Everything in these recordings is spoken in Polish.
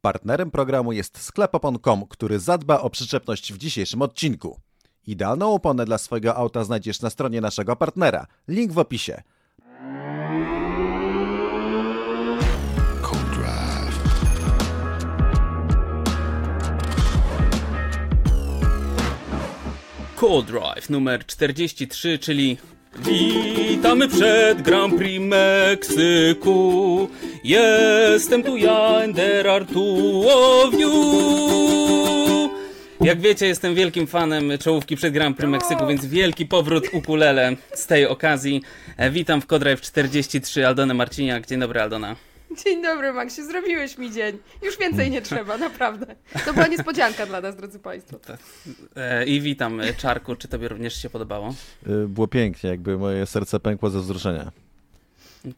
Partnerem programu jest sklep opon.com, który zadba o przyczepność w dzisiejszym odcinku. Idealną oponę dla swojego auta znajdziesz na stronie naszego partnera. Link w opisie. Cold Drive. Numer 43, czyli Witamy przed Grand Prix Meksyku. Jestem tu ja, of you. Jak wiecie, jestem wielkim fanem czołówki przed Grand Prix Meksyku, więc wielki powrót ukulele z tej okazji. E, Witam w Co-Drive 43, Aldona Marciniak. Dzień dobry, Aldona. Dzień dobry, Maxie, zrobiłeś mi dzień. Już więcej nie trzeba, naprawdę. To była niespodzianka dla nas, drodzy Państwo. E, I witam, e, Czarku. Czy tobie również się podobało? Y, Było pięknie, jakby moje serce pękło ze wzruszenia.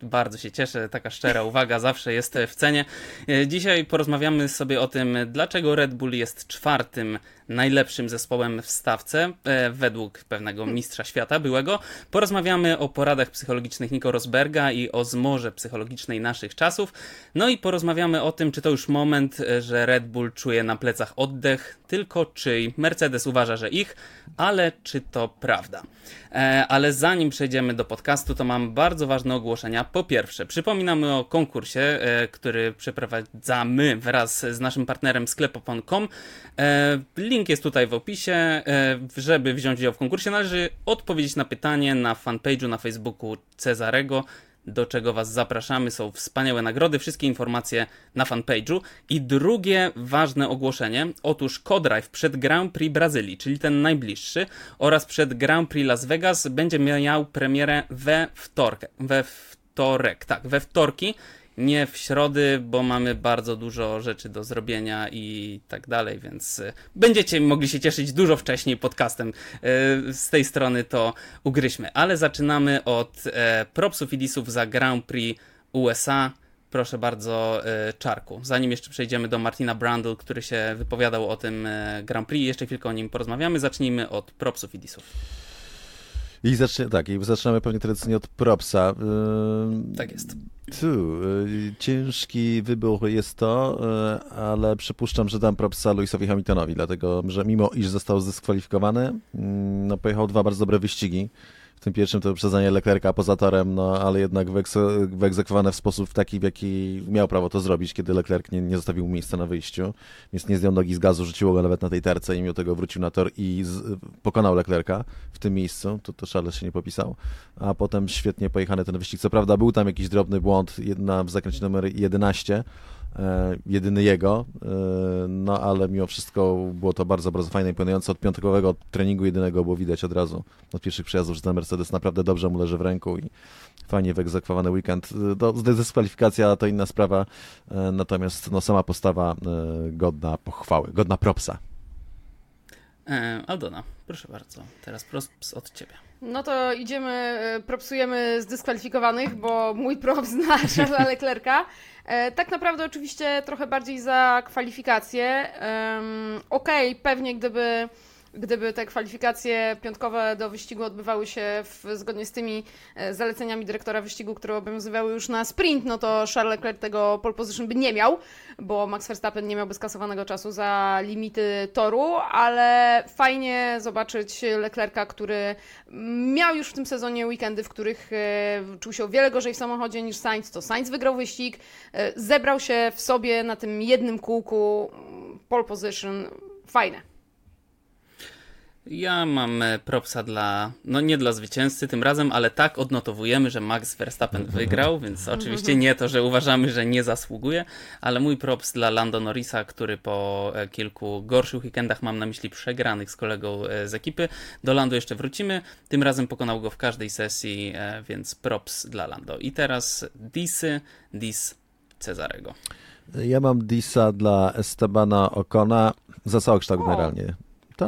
Bardzo się cieszę, taka szczera uwaga zawsze jest w cenie. E, Dzisiaj porozmawiamy sobie o tym, dlaczego Red Bull jest czwartym najlepszym zespołem w stawce, e, według pewnego mistrza świata byłego. Porozmawiamy o poradach psychologicznych Nico Rosberga i o zmorze psychologicznej naszych czasów. No i porozmawiamy o tym, czy to już moment, e, że Red Bull czuje na plecach oddech, tylko czyj. Mercedes uważa, że ich, ale czy to prawda? E, ale zanim przejdziemy do podcastu, to mam bardzo ważne ogłoszenia. Po pierwsze, przypominamy o konkursie, który przeprowadzamy wraz z naszym partnerem sklepopon.com. E, link jest tutaj w opisie. E, żeby wziąć udział w konkursie, należy odpowiedzieć na pytanie na fanpage'u na Facebooku Cezarego do czego Was zapraszamy. Są wspaniałe nagrody, wszystkie informacje na fanpage'u. I drugie ważne ogłoszenie. Otóż Codrive przed Grand Prix Brazylii, czyli ten najbliższy, oraz przed Grand Prix Las Vegas będzie miał premierę we wtorek. We wtorek, tak, we wtorki. Nie w środy, bo mamy bardzo dużo rzeczy do zrobienia i tak dalej, więc y, będziecie mogli się cieszyć dużo wcześniej podcastem. Y, Z tej strony to ugryźmy. Ale zaczynamy od e, propsów i za Grand Prix USA. Proszę bardzo, e, Czarku. Zanim jeszcze przejdziemy do Martina Brandl, który się wypowiadał o tym e, Grand Prix, jeszcze chwilkę o nim porozmawiamy. Zacznijmy od propsów i. I zacznie, tak, i zaczynamy pewnie tradycyjnie od propsa. Tak jest. Tu, y, ciężki wybór jest to, y, ale przypuszczam, że dam propsa Lewisowi Hamiltonowi, dlatego że mimo iż został zdyskwalifikowany, mm, no pojechał dwa bardzo dobre wyścigi. W tym pierwszym to wyprzedzanie Leclerca poza torem, no ale jednak wyegze- wyegzekwowane w sposób taki, w jaki miał prawo to zrobić, kiedy Leclerc nie, nie zostawił miejsca na wyjściu, więc nie zdjął nogi z gazu, rzuciło go nawet na tej terce i mimo tego wrócił na tor i z, pokonał Leclerca w tym miejscu, to, to Charles się nie popisał, a potem świetnie pojechany ten wyścig. Co prawda był tam jakiś drobny błąd jedna w zakręcie numer 11, e, jedyny jego, e, no ale mimo wszystko było to bardzo, bardzo fajne i imponujące. Od piątkowego treningu jedynego było widać od razu, od pierwszych przyjazdów, że ten Mercedes naprawdę dobrze mu leży w ręku i fajnie wyegzekwowany weekend. E, Do, dyskwalifikacja to inna sprawa, e, natomiast no, sama postawa e, godna pochwały, godna propsa. E, Aldona, proszę bardzo. Teraz props od ciebie. No to idziemy, e, propsujemy zdyskwalifikowanych, bo mój props na Charlesa Leclerca. E, Tak naprawdę oczywiście trochę bardziej za kwalifikacje. Okej, pewnie gdyby, gdyby te kwalifikacje piątkowe do wyścigu odbywały się w, zgodnie z tymi e, zaleceniami dyrektora wyścigu, które obowiązywały już na sprint, no to Charles Leclerc tego pole position by nie miał, bo Max Verstappen nie miałby skasowanego czasu za limity toru, ale fajnie zobaczyć Leclerca, który miał już w tym sezonie weekendy, w których e, czuł się o wiele gorzej w samochodzie niż Sainz, to Sainz wygrał wyścig, e, zebrał się w sobie na tym jednym kółku, pole position, fajne. Ja mam e, propsa dla, no nie dla zwycięzcy tym razem, ale tak odnotowujemy, że Max Verstappen wygrał, więc oczywiście nie to, że uważamy, że nie zasługuje, ale mój props dla Lando Norrisa, który po e, kilku gorszych weekendach, mam na myśli przegranych z kolegą e, z ekipy, do Lando jeszcze wrócimy. Tym razem pokonał go w każdej sesji, więc props dla Lando. I teraz disy, dis Cezarego. Ja mam disa dla Estebana Okona za całokształt O. generalnie.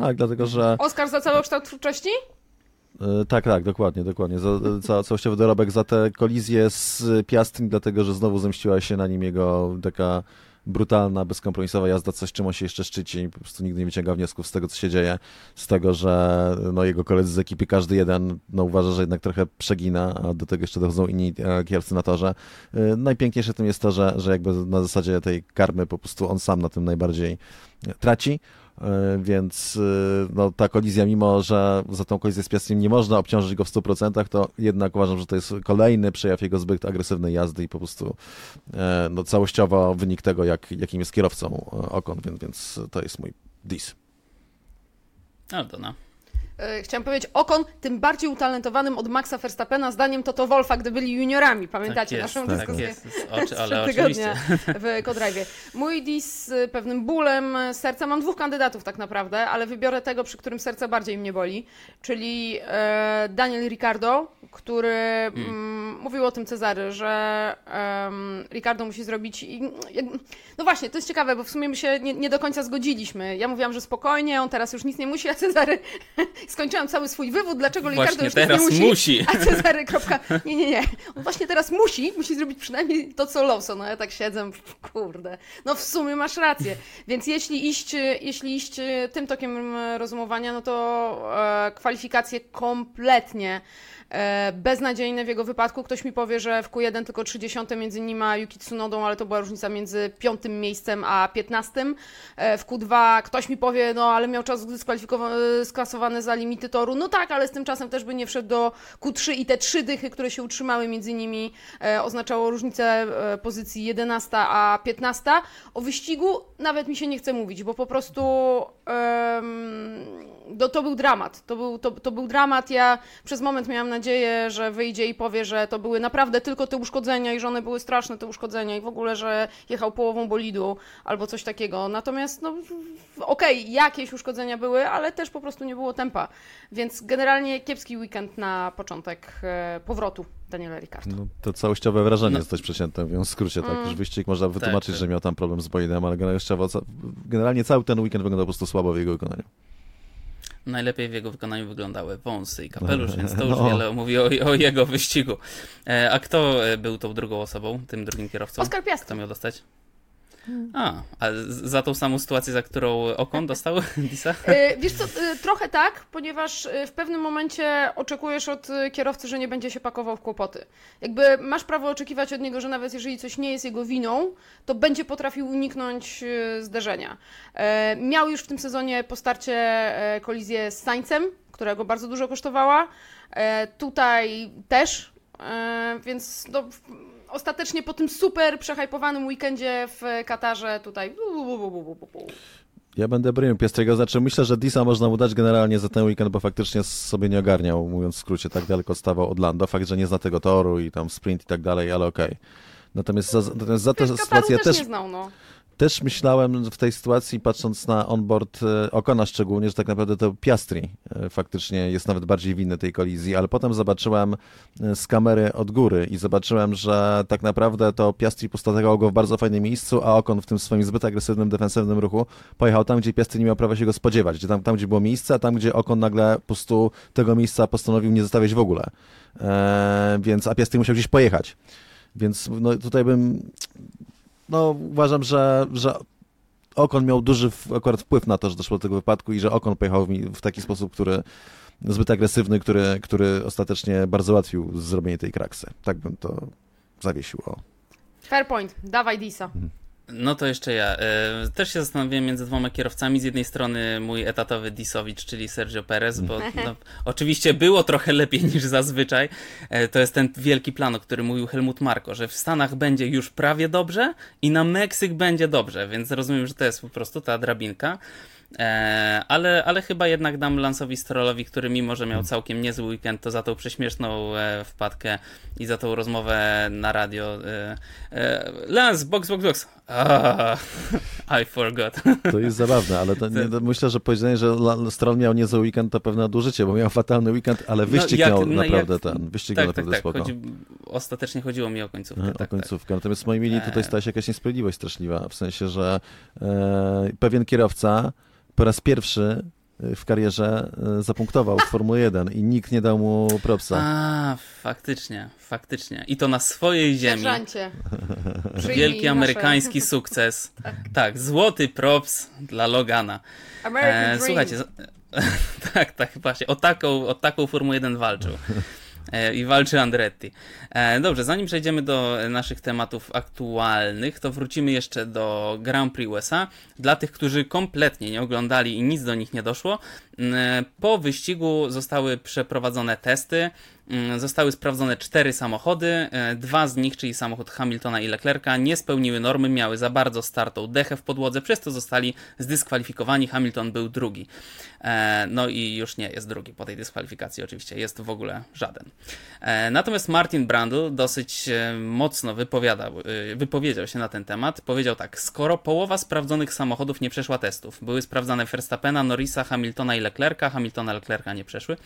Tak, dlatego że... Oskar za cały kształt twórczości? E, Tak, tak, dokładnie, dokładnie. Za, za całościowy dorobek za tę kolizję z Piastri, dlatego że znowu zemściła się na nim jego taka brutalna, bezkompromisowa jazda, coś czym on się jeszcze szczyci. Po prostu nigdy nie wyciąga wniosków z tego, co się dzieje, z tego, że no, jego koledzy z ekipy, każdy jeden no, uważa, że jednak trochę przegina, a do tego jeszcze dochodzą inni e, kierowcy na torze. E, najpiękniejsze w tym jest to, że, że jakby na zasadzie tej karmy po prostu on sam na tym najbardziej traci. E, więc no, ta kolizja, mimo że za tą kolizję z Piastrym nie można obciążyć go w 100%, to jednak uważam, że to jest kolejny przejaw jego zbyt agresywnej jazdy i po prostu no, całościowo wynik tego, jak, jakim jest kierowcą Okon, więc, więc to jest mój dis. Aldona. E, chciałam powiedzieć, Okon tym bardziej utalentowanym od Maxa Verstappena, zdaniem Toto Wolfa, gdy byli juniorami. Pamiętacie tak jest, naszą tak dyskusję? Jest. Oczy, ale oczywiście. w Kodrive. Mój dis z pewnym bólem serca. Mam dwóch kandydatów tak naprawdę, ale wybiorę tego, przy którym serce bardziej mnie boli, czyli e, Daniel Ricardo, który hmm. mm, mówił o tym Cezary, że um, Ricardo musi zrobić... I, no właśnie, to jest ciekawe, bo w sumie my się nie, nie do końca zgodziliśmy. Ja mówiłam, że spokojnie, on teraz już nic nie musi, a Cezary skończyłam cały swój wywód, dlaczego Ricardo już teraz nie musi. musi. A Cezary, kropka, nie, nie, nie. On właśnie teraz musi, musi zrobić przynajmniej to, co Lawson. No ja tak siedzę, kurde. No w sumie masz rację. Więc jeśli iść, jeśli iść tym tokiem rozumowania, no to e, kwalifikacje kompletnie E, beznadziejne w jego wypadku. Ktoś mi powie, że w Q1 tylko 30 między nim a Yuki Tsunodą, ale to była różnica między piątym miejscem a 15. E, w Q2 ktoś mi powie, no ale miał czas sklasowany za limity toru. No tak, ale z tym czasem też by nie wszedł do Q3 i te trzy dychy, które się utrzymały między nimi e, oznaczało różnicę pozycji 11 a 15. O wyścigu nawet mi się nie chce mówić, bo po prostu um, to, to był dramat. To był, to, to był dramat. Ja przez moment miałam nadzieję, nadzieję, że wyjdzie i powie, że to były naprawdę tylko te uszkodzenia i że one były straszne te uszkodzenia i w ogóle, że jechał połową bolidu albo coś takiego. Natomiast, no okej, okay, jakieś uszkodzenia były, ale też po prostu nie było tempa. Więc generalnie kiepski weekend na początek e, powrotu Daniela Ricardo. No, to całościowe wrażenie no. jest dość przeciętne, mówiąc w skrócie, tak? Mm. Już wyścig można wytłumaczyć, tak, że miał tam problem z bolidem, ale generalnie cały ten weekend wyglądał po prostu słabo w jego wykonaniu najlepiej w jego wykonaniu wyglądały wąsy i kapelusz, więc to już no. wiele mówi o, o, jego wyścigu. E, a kto e, był tą drugą osobą, tym drugim kierowcą? Oskar Piastri. Kto miał dostać? A, a za tą samą sytuację, za którą Okon dostał Disa? E, wiesz co, e, trochę tak, ponieważ e, w pewnym momencie oczekujesz od kierowcy, że nie będzie się pakował w kłopoty. Jakby masz prawo oczekiwać od niego, że nawet jeżeli coś nie jest jego winą, to będzie potrafił uniknąć zderzenia. Miał już w tym sezonie po starcie kolizję z Sańcem, która go bardzo dużo kosztowała. Tutaj też, więc no, ostatecznie po tym super przehajpowanym weekendzie w Katarze tutaj... Ja będę bronił Piestrego, znaczy myślę, że Disa można mu dać generalnie za ten weekend, bo faktycznie sobie nie ogarniał, mówiąc w skrócie, tak daleko stawał od Lando. Fakt, że nie zna tego toru i tam sprint i tak dalej, ale okej. Okay. Natomiast za, natomiast za tę sytuację też... też nie znał, no też myślałem w tej sytuacji, patrząc na onboard e, Okona szczególnie, że tak naprawdę to Piastri e, faktycznie jest nawet bardziej winny tej kolizji, ale potem zobaczyłem e, z kamery od góry i zobaczyłem, że tak naprawdę to Piastri postawiał go w bardzo fajnym miejscu, a Okon w tym swoim zbyt agresywnym, defensywnym ruchu pojechał tam, gdzie Piastri nie miał prawa się go spodziewać, gdzie tam, tam gdzie było miejsce, a tam, gdzie Okon nagle po prostu tego miejsca postanowił nie zostawiać w ogóle. Eee, więc a Piastri musiał gdzieś pojechać. Więc no, tutaj bym no uważam, że, że Okon miał duży akurat wpływ na to, że doszło do tego wypadku i że Okon pojechał w, w taki sposób, który zbyt agresywny, który, który ostatecznie bardzo ułatwił zrobienie tej kraksy. Tak bym to zawiesił. O. Fair point. Dawaj Disa. Mhm. No to jeszcze ja. E, też się zastanawiałem między dwoma kierowcami. Z jednej strony mój etatowy Disowicz, czyli Sergio Perez, bo no, oczywiście było trochę lepiej niż zazwyczaj. E, to jest ten wielki plan, o którym mówił Helmut Marko, że w Stanach będzie już prawie dobrze i na Meksyk będzie dobrze, więc rozumiem, że to jest po prostu ta drabinka. E, ale, ale chyba jednak dam Lansowi Strollowi, który mimo, że miał całkiem niezły weekend, to za tą prześmieszną e, wpadkę i za tą rozmowę na radio. E, Lance, box, box, box. Ah, I forgot. To jest zabawne, ale to, nie, myślę, że powiedzenie, że Stroll miał niezły weekend, to pewne nadużycie, bo miał fatalny weekend, ale no, wyścig no, jak, miał no, naprawdę jak, ten, wyścig tak, miał tak, naprawdę tak, spoko. Chodzi, ostatecznie chodziło mi o końcówkę. o tak, końcówkę, tak. natomiast mojej mili tutaj staje się jakaś niesprawiedliwość straszliwa, w sensie, że e, pewien kierowca po raz pierwszy w karierze e, zapunktował w Formule 1 i nikt nie dał mu propsa. A, faktycznie, faktycznie. I to na swojej ziemi. Sierżancie, Wielki nasze- amerykański sukces. Tak, złoty props dla Logana. American E, Dream. słuchajcie, tak, tak, właśnie, o taką, o taką Formułę 1 walczył. E, I walczy Andretti. E, dobrze, zanim przejdziemy do naszych tematów aktualnych, to wrócimy jeszcze do Grand Prix USA. Dla tych, którzy kompletnie nie oglądali i nic do nich nie doszło, m, po wyścigu zostały przeprowadzone testy. Mm, Zostały sprawdzone cztery samochody. E, Dwa z nich, czyli samochód Hamiltona i Leclerca, nie spełniły normy, miały za bardzo startą dechę w podłodze, przez to zostali zdyskwalifikowani. Hamilton był drugi. E, No i już nie jest drugi po tej dyskwalifikacji, oczywiście, jest w ogóle żaden. E, Natomiast Martin Brundle dosyć mocno wypowiadał, wypowiedział się na ten temat. Powiedział tak: Skoro połowa sprawdzonych samochodów nie przeszła testów, były sprawdzane Verstappena, Norrisa, Hamiltona i Leclerca, Hamiltona, Leclerca nie przeszły,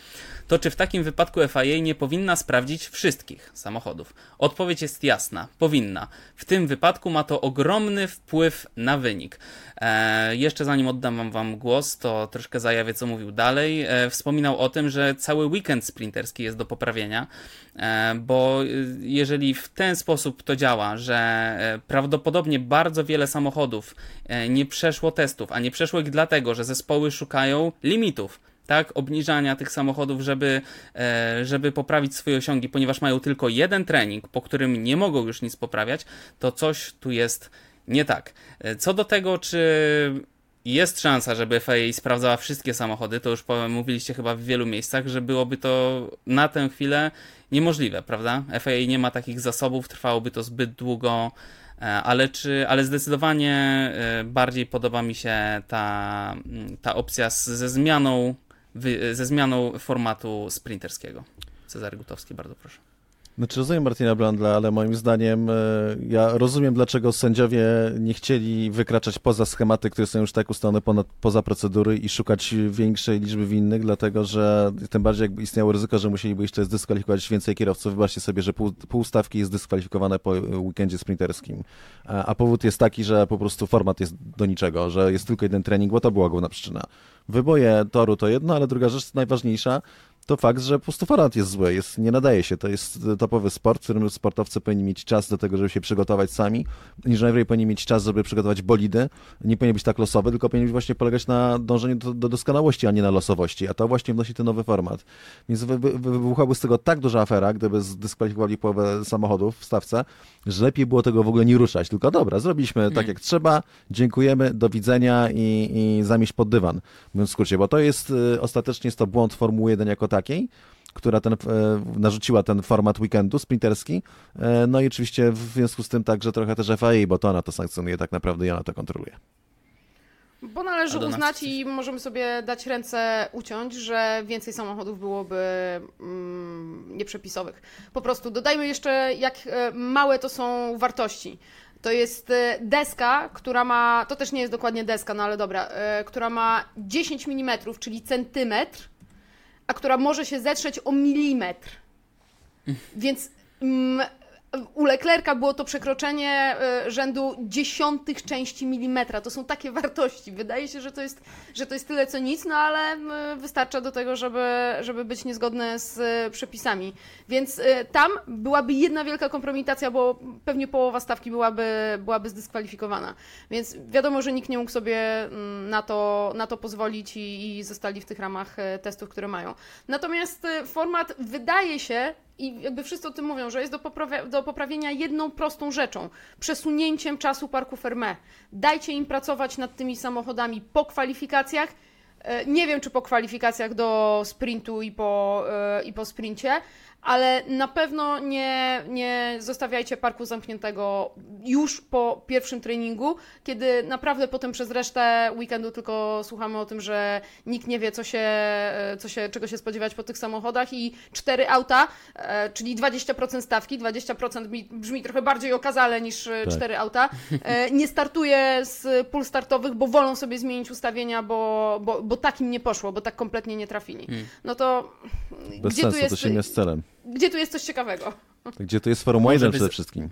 to czy w takim wypadku FIA nie powinna sprawdzić wszystkich samochodów? Odpowiedź jest jasna: powinna. W tym wypadku ma to ogromny wpływ na wynik. E, jeszcze zanim oddam wam głos, to troszkę zajawię, co mówił dalej. E, wspominał o tym, że cały weekend sprinterski jest do poprawienia, e, bo y, jeżeli w ten sposób to działa, że e, prawdopodobnie bardzo wiele samochodów e, nie przeszło testów, a nie przeszło ich dlatego, że zespoły szukają limitów tak, obniżania tych samochodów, żeby, e, żeby poprawić swoje osiągi, ponieważ mają tylko jeden trening, po którym nie mogą już nic poprawiać, to coś tu jest nie tak. E, Co do tego, czy jest szansa, żeby FIA sprawdzała wszystkie samochody, to już mówiliście chyba w wielu miejscach, że byłoby to na tę chwilę niemożliwe, prawda? FIA nie ma takich zasobów, trwałoby to zbyt długo, e, ale, czy, ale zdecydowanie bardziej podoba mi się ta, ta opcja z, ze, zmianą, ze zmianą formatu sprinterskiego. Cezary Gutowski, bardzo proszę. Znaczy rozumiem Martina Blandla, ale moim zdaniem e, ja rozumiem, dlaczego sędziowie nie chcieli wykraczać poza schematy, które są już tak ustalone ponad, poza procedury i szukać większej liczby winnych, dlatego że tym bardziej jakby istniało ryzyko, że musieliby jeszcze zdyskwalifikować więcej kierowców. Wybaczcie sobie, że pół, pół stawki jest dyskwalifikowane po weekendzie sprinterskim. A, a powód jest taki, że po prostu format jest do niczego, że jest tylko jeden trening, bo to była główna przyczyna. Wyboje toru to jedno, ale druga rzecz najważniejsza, to fakt, że po prostu format jest zły, jest, nie nadaje się. To jest topowy sport, w którym sportowcy powinni mieć czas do tego, żeby się przygotować sami. Inżynierowie powinni mieć czas, żeby przygotować bolidy. Nie powinien być tak losowy, tylko powinien właśnie polegać na dążeniu do, do doskonałości, a nie na losowości. A to właśnie wnosi ten nowy format. Więc wy, wy, wybuchłaby z tego tak duża afera, gdyby zdyskwalifikowali połowę samochodów w stawce, że lepiej było tego w ogóle nie ruszać. Tylko dobra, zrobiliśmy tak jak trzeba, dziękujemy, do widzenia i, i zamieść pod dywan, mówiąc w skrócie, bo to jest y, ostatecznie jest to błąd Formuły 1 jako takiej, która ten, e, narzuciła ten format weekendu sprinterski. E, no i oczywiście w związku z tym także trochę też FIA, bo to ona to sankcjonuje tak naprawdę i ona to kontroluje. Bo należy uznać i możemy sobie dać ręce uciąć, że więcej samochodów byłoby mm, nieprzepisowych. Po prostu dodajmy jeszcze, jak e, małe to są wartości. To jest deska, która ma, to też nie jest dokładnie deska, no ale dobra, która ma 10 mm, czyli centymetr, a która może się zetrzeć o milimetr. Więc mm, u Leclerca było to przekroczenie y, rzędu dziesiątych części milimetra. To są takie wartości. Wydaje się, że to jest, że to jest tyle co nic, no ale y, wystarcza do tego, żeby, żeby być niezgodne z y, przepisami. Więc tam byłaby jedna wielka kompromitacja, bo pewnie połowa stawki byłaby, byłaby zdyskwalifikowana. Więc wiadomo, że nikt nie mógł sobie mm, na to, na to pozwolić i, i zostali w tych ramach testów, które mają. Natomiast format wydaje się, i jakby wszyscy o tym mówią, że jest do, do poprawienia jedną prostą rzeczą przesunięciem czasu parku Fermé. Dajcie im pracować nad tymi samochodami po kwalifikacjach. E, Nie wiem, czy po kwalifikacjach do sprintu i po, e, i po sprincie, ale na pewno nie, nie zostawiajcie parku zamkniętego już po pierwszym treningu, kiedy naprawdę potem przez resztę weekendu tylko słuchamy o tym, że nikt nie wie, co się, e, co się, czego się spodziewać po tych samochodach i cztery auta, e, czyli 20% stawki, 20% brzmi, trochę bardziej okazale niż e, Tak. cztery auta, e, nie startuje z pól startowych, bo wolą sobie zmienić ustawienia, bo, bo, bo tak im nie poszło, bo tak kompletnie nie trafili. Hmm. No to Bez gdzie, sensu, tu jest, to się nie z celem. Gdzie tu jest coś ciekawego? Gdzie to jest 1 by przede z- wszystkim.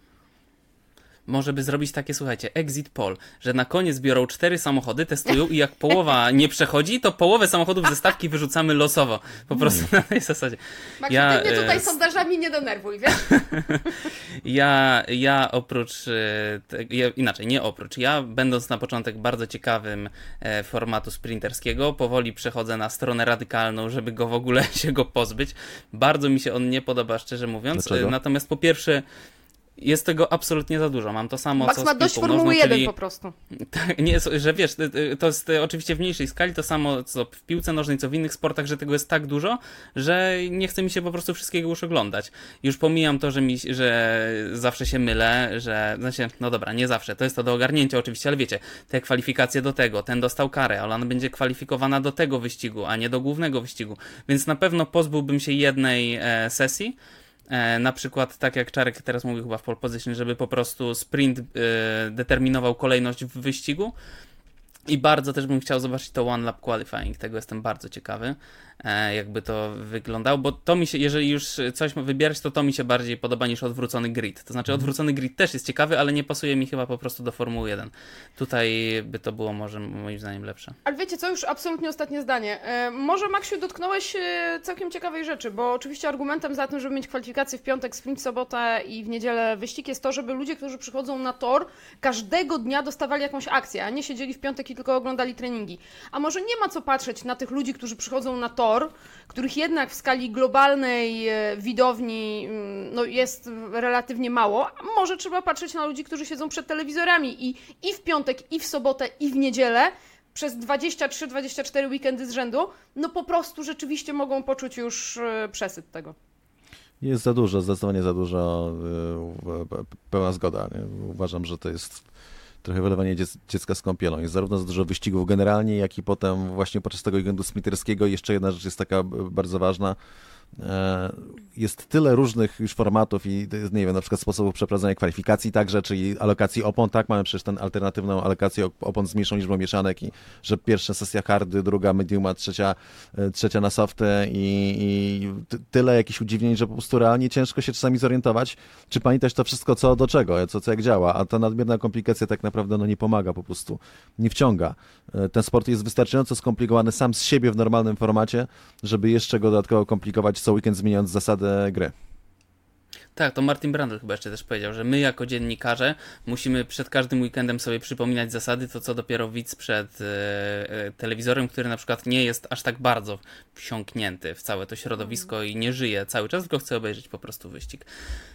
Może by zrobić takie, słuchajcie, exit poll, że na koniec biorą cztery samochody, testują i jak połowa nie przechodzi, to połowę samochodów ze stawki wyrzucamy losowo. Po prostu na tej zasadzie. Max, Ja, ty mnie tutaj e, sondażami nie denerwuj, wiesz? Ja, ja oprócz, e, ja, inaczej, nie oprócz, ja będąc na początek bardzo ciekawym e, formatu sprinterskiego, powoli przechodzę na stronę radykalną, żeby go w ogóle się go pozbyć. Bardzo mi się on nie podoba, szczerze mówiąc. Dlaczego? Natomiast po pierwsze, jest tego absolutnie za dużo. Mam to samo Max co ma dość Formuły nożną, 1 czyli po prostu. tak, nie, że wiesz, to jest oczywiście w mniejszej skali to samo co w piłce nożnej, co w innych sportach, że tego jest tak dużo, że nie chce mi się po prostu wszystkiego już oglądać. Już pomijam to, że, mi, że zawsze się mylę, że, znaczy, no dobra, nie zawsze, to jest to do ogarnięcia oczywiście, ale wiecie, te kwalifikacje do tego, ten dostał karę, ale ona będzie kwalifikowana do tego wyścigu, a nie do głównego wyścigu, więc na pewno pozbyłbym się jednej e, sesji, na przykład, tak jak Czarek teraz mówił chyba w pole position, żeby po prostu sprint e, determinował kolejność w wyścigu. I bardzo też bym chciał zobaczyć to One Lap Qualifying, tego jestem bardzo ciekawy, e, jakby to wyglądało, bo to mi się, jeżeli już coś wybierać, to to mi się bardziej podoba niż odwrócony grid. To znaczy odwrócony grid też jest ciekawy, ale nie pasuje mi chyba po prostu do Formuły 1. Tutaj by to było może moim zdaniem lepsze. Ale wiecie co, już absolutnie ostatnie zdanie. E, może Maksiu dotknąłeś e, całkiem ciekawej rzeczy, bo oczywiście argumentem za tym, żeby mieć kwalifikacje w piątek, sprint w sobotę i w niedzielę wyścig jest to, żeby ludzie, którzy przychodzą na tor, każdego dnia dostawali jakąś akcję, a nie siedzieli w piątek i tylko oglądali treningi. A może nie ma co patrzeć na tych ludzi, którzy przychodzą na tor, których jednak w skali globalnej e, widowni mm, no, jest relatywnie mało. Może trzeba patrzeć na ludzi, którzy siedzą przed telewizorami i, i w piątek, i w sobotę, i w niedzielę przez 23-24 weekendy z rzędu, no po prostu rzeczywiście mogą poczuć już e, przesyt tego. Jest za dużo, zdecydowanie za dużo, pe- pełna zgoda. Nie? Uważam, że to jest trochę wylewanie dziec- dziecka z kąpielą. Jest zarówno za dużo wyścigów generalnie, jak i potem właśnie podczas tego weekendu sprinterskiego. Jeszcze jedna rzecz jest taka bardzo ważna. E, Jest tyle różnych już formatów i nie wiem, na przykład sposobów przeprowadzania kwalifikacji także, czyli alokacji opon, tak, mamy przecież tę alternatywną alokację op- opon z mniejszą liczbą mieszanek i że pierwsza sesja hardy, druga mediuma, trzecia, e, trzecia na softy i, i ty- tyle jakichś udziwnień, że po prostu realnie ciężko się czasami zorientować, czy pamiętać to wszystko co do czego, co, co jak działa, a ta nadmierna komplikacja tak naprawdę no, nie pomaga po prostu, nie wciąga. E, Ten sport jest wystarczająco skomplikowany sam z siebie w normalnym formacie, żeby jeszcze go dodatkowo komplikować co weekend zmieniając zasadę gry. Tak, to Martin Brandl chyba jeszcze też powiedział, że my jako dziennikarze musimy przed każdym weekendem sobie przypominać zasady, to co dopiero widz przed e, e, telewizorem, który na przykład nie jest aż tak bardzo wsiąknięty w całe to środowisko i nie żyje cały czas, tylko chce obejrzeć po prostu wyścig.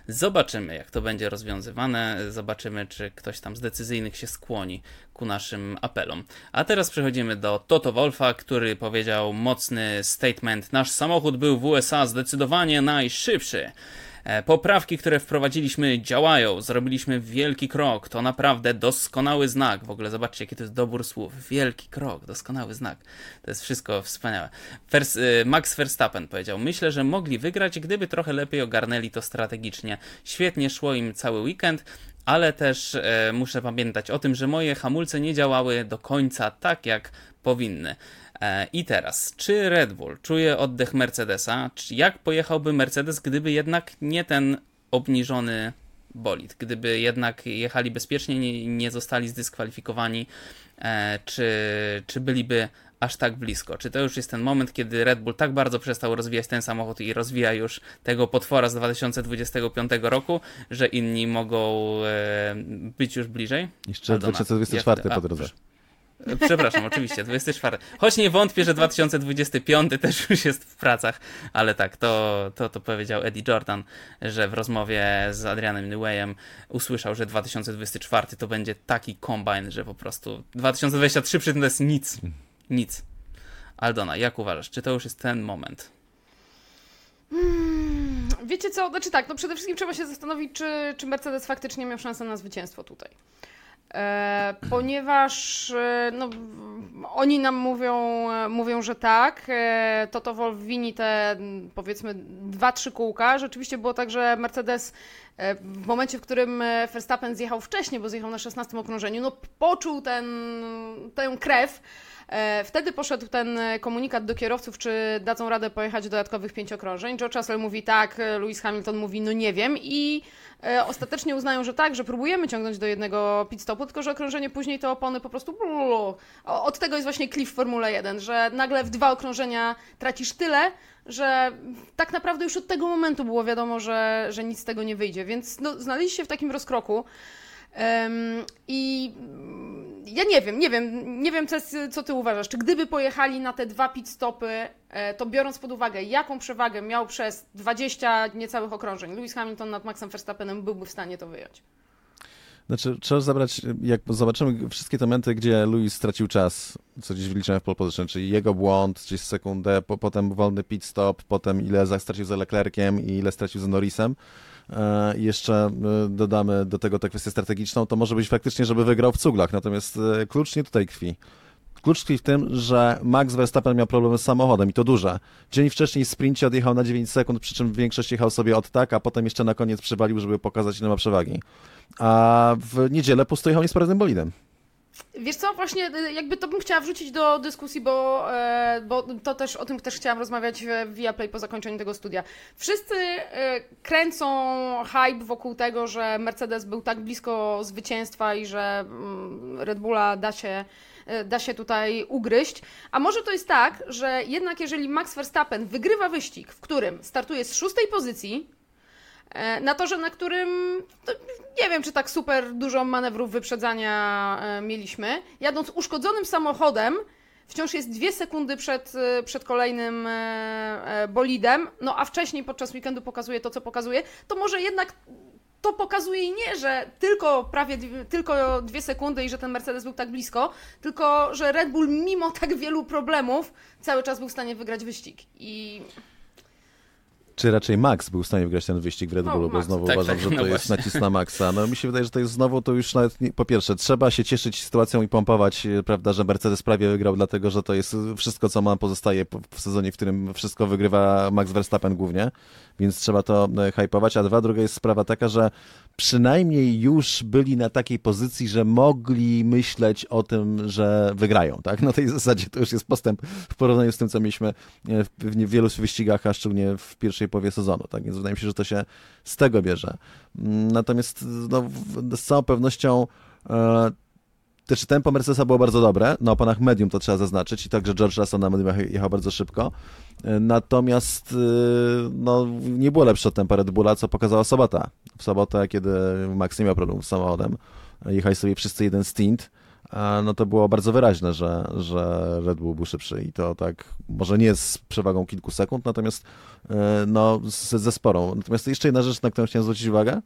Zobaczymy, jak to będzie rozwiązywane, zobaczymy, czy ktoś tam z decyzyjnych się skłoni ku naszym apelom. A teraz przechodzimy do Toto Wolfa, który powiedział mocny statement: Nasz samochód był w USA zdecydowanie najszybszy. E, Poprawki, które wprowadziliśmy, działają. Zrobiliśmy wielki krok. To naprawdę doskonały znak. W ogóle zobaczcie, jaki to jest dobór słów. Wielki krok, doskonały znak. To jest wszystko wspaniałe. Vers, y, Max Verstappen powiedział: Myślę, że mogli wygrać, gdyby trochę lepiej ogarnęli to strategicznie. Świetnie szło im cały weekend. Ale też e, muszę pamiętać o tym, że moje hamulce nie działały do końca tak, jak powinny. E, I teraz, czy Red Bull czuje oddech Mercedesa? Czy jak pojechałby Mercedes, gdyby jednak nie ten obniżony bolid? Gdyby jednak jechali bezpiecznie, nie, nie zostali zdyskwalifikowani, e, czy, czy byliby aż tak blisko? Czy to już jest ten moment, kiedy Red Bull tak bardzo przestał rozwijać ten samochód i rozwija już tego potwora z 2025 roku, że inni mogą e, być już bliżej? Jeszcze Aldona, 2024 jak- po drodze. Przepraszam, oczywiście, 24. Choć nie wątpię, że 2025 też już jest w pracach, ale tak, to, to, to powiedział Eddie Jordan, że w rozmowie z Adrianem Neweyem usłyszał, że 2024 to będzie taki kombine, że po prostu 2023 przy tym to jest nic. Nic. Aldona, jak uważasz, czy to już jest ten moment? Wiecie co, znaczy tak, no przede wszystkim trzeba się zastanowić, czy, czy Mercedes faktycznie miał szansę na zwycięstwo tutaj. E, ponieważ e, no, oni nam mówią, e, mówią, że tak. Toto Wolf wini te powiedzmy dwa, trzy kółka. Rzeczywiście było tak, że Mercedes w momencie, w którym Verstappen zjechał wcześniej, bo zjechał na 16 okrążeniu, no poczuł ten, tę krew wtedy poszedł ten komunikat do kierowców, czy dadzą radę pojechać dodatkowych pięć okrążeń. George Russell mówi tak, Lewis Hamilton mówi no nie wiem i ostatecznie uznają, że tak, że próbujemy ciągnąć do jednego pit stopu, tylko że okrążenie później te opony po prostu od tego jest właśnie cliff w Formule 1, że nagle w dwa okrążenia tracisz tyle, że tak naprawdę już od tego momentu było wiadomo, że, że nic z tego nie wyjdzie, więc no, znaleźli się w takim rozkroku. Um, I ja nie wiem, nie wiem, nie wiem, co, co ty uważasz. Czy gdyby pojechali na te dwa pit stopy, e, to biorąc pod uwagę, jaką przewagę miał przez 20 niecałych okrążeń Lewis Hamilton nad Maxem Verstappenem, byłby w stanie to wyjąć? Znaczy, trzeba zabrać, jak zobaczymy wszystkie te momenty, gdzie Louis stracił czas, co gdzieś wyliczyłem w pole position, czyli jego błąd, gdzieś sekundę, po, potem wolny pit stop, potem ile stracił za Leclerciem i ile stracił za Norrisem, i jeszcze e, dodamy do tego tę kwestię strategiczną, to może być faktycznie, żeby wygrał w cuglach, natomiast e, klucz nie tutaj tkwi. Klucz tkwi w tym, że Max Verstappen miał problemy z samochodem i to duże. Dzień wcześniej w sprincie odjechał na 9 sekund, przy czym większość jechał sobie od tak, a potem jeszcze na koniec przywalił, żeby pokazać ile ma przewagi. A w niedzielę pusto jechał niesprawnym bolidem. Wiesz co, właśnie y, jakby to bym chciała wrzucić do dyskusji, bo, e, bo to też o tym też chciałam rozmawiać w Viaplay po zakończeniu tego studia. Wszyscy e, kręcą hype wokół tego, że Mercedes był tak blisko zwycięstwa i że mm, Red Bulla da się E, da się tutaj ugryźć. A może to jest tak, że jednak jeżeli Max Verstappen wygrywa wyścig, w którym startuje z szóstej pozycji, na torze, na którym nie wiem, czy tak super dużo manewrów wyprzedzania e, mieliśmy, jadąc uszkodzonym samochodem, wciąż jest dwie sekundy przed, przed kolejnym bolidem, no a wcześniej podczas weekendu pokazuje to, co pokazuje, to może jednak to pokazuje nie, że tylko prawie tylko dwie sekundy i że ten Mercedes był tak blisko, tylko że Red Bull mimo tak wielu problemów cały czas był w stanie wygrać wyścig. I czy raczej Max był w stanie wygrać ten wyścig w Red Bullu, no, bo znowu tak, uważam, tak, że to no jest nacisk na Maxa. No mi się wydaje, że to jest znowu, to już nawet, nie, po pierwsze, trzeba się cieszyć sytuacją i pompować, e, prawda, że Mercedes prawie wygrał, dlatego, że to jest wszystko, co nam pozostaje w sezonie, w którym wszystko wygrywa Max Verstappen głównie, więc trzeba to e, hypować, a dwa, druga jest sprawa taka, że przynajmniej już byli na takiej pozycji, że mogli myśleć o tym, że wygrają, tak? Na tej zasadzie to już jest postęp w porównaniu z tym, co mieliśmy e, w wielu wyścigach, a szczególnie w pierwszej połowie sezonu, tak? Więc wydaje mi się, że to się z tego bierze. Natomiast no, z całą pewnością e, też tempo Mercedesa było bardzo dobre, na oponach medium to trzeba zaznaczyć i także George Russell na medium jechał bardzo szybko. E, natomiast no, nie było lepsze od tempa Red Bulla, co pokazała sobota. W sobotę, kiedy Max nie miał problemu z samochodem, jechali sobie wszyscy jeden stint, no to było bardzo wyraźne, że, że Red Bull był szybszy i to tak, może nie z przewagą kilku sekund, natomiast e, no, ze, ze sporą. Natomiast jeszcze jedna rzecz, na którą chciałem zwrócić uwagę,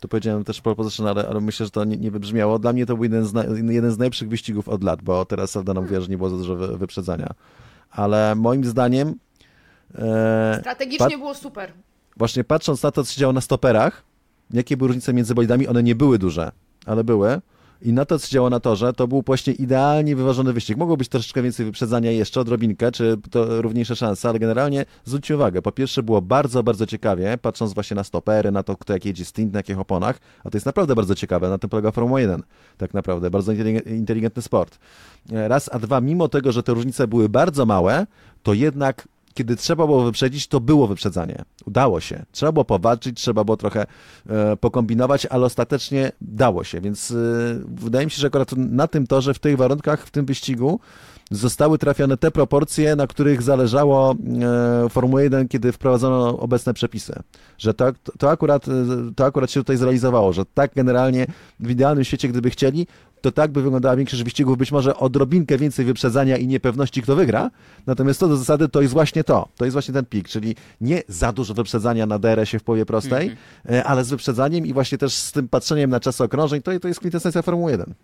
to powiedziałem też proposition, ale, ale myślę, że to nie, nie wybrzmiało. Dla mnie to był jeden z, na, jeden z najlepszych wyścigów od lat, bo teraz Aldana mówiła, że nie było za dużo wy, wyprzedzania. Ale moim zdaniem... E, Strategicznie było super. Właśnie patrząc na to, co się działo na stoperach, jakie były różnice między bolidami, one nie były duże, ale były. I na to, co działo na torze, to był właśnie idealnie wyważony wyścig. Mogło być troszeczkę więcej wyprzedzania jeszcze, odrobinkę, czy to równiejsze szanse, ale generalnie zwróćcie uwagę, po pierwsze było bardzo, bardzo ciekawie, patrząc właśnie na stopery, na to, kto jak jedzie stint, na jakich oponach, a to jest naprawdę bardzo ciekawe, na tym polega Formuła 1, tak naprawdę, bardzo inteligentny sport. Raz, a dwa, mimo tego, że te różnice były bardzo małe, to jednak kiedy trzeba było wyprzedzić, to było wyprzedzanie. Udało się. Trzeba było powalczyć, trzeba było trochę e, pokombinować, ale ostatecznie dało się. Więc e, wydaje mi się, że akurat na tym torze, w tych warunkach, w tym wyścigu zostały trafione te proporcje, na których zależało e, Formuły 1, kiedy wprowadzono obecne przepisy. Że to, to, akurat, e, to akurat się tutaj zrealizowało, że tak generalnie w idealnym świecie, gdyby chcieli, to tak by wyglądała większość wyścigów, być może odrobinkę więcej wyprzedzania i niepewności, kto wygra. Natomiast to do zasady to jest właśnie to. To jest właśnie ten pik, czyli nie za dużo wyprzedzania na DRS-ie w połowie prostej, mm -hmm. ale z wyprzedzaniem i właśnie też z tym patrzeniem na czas okrążeń, to, to jest kwintesencja Formuły 1.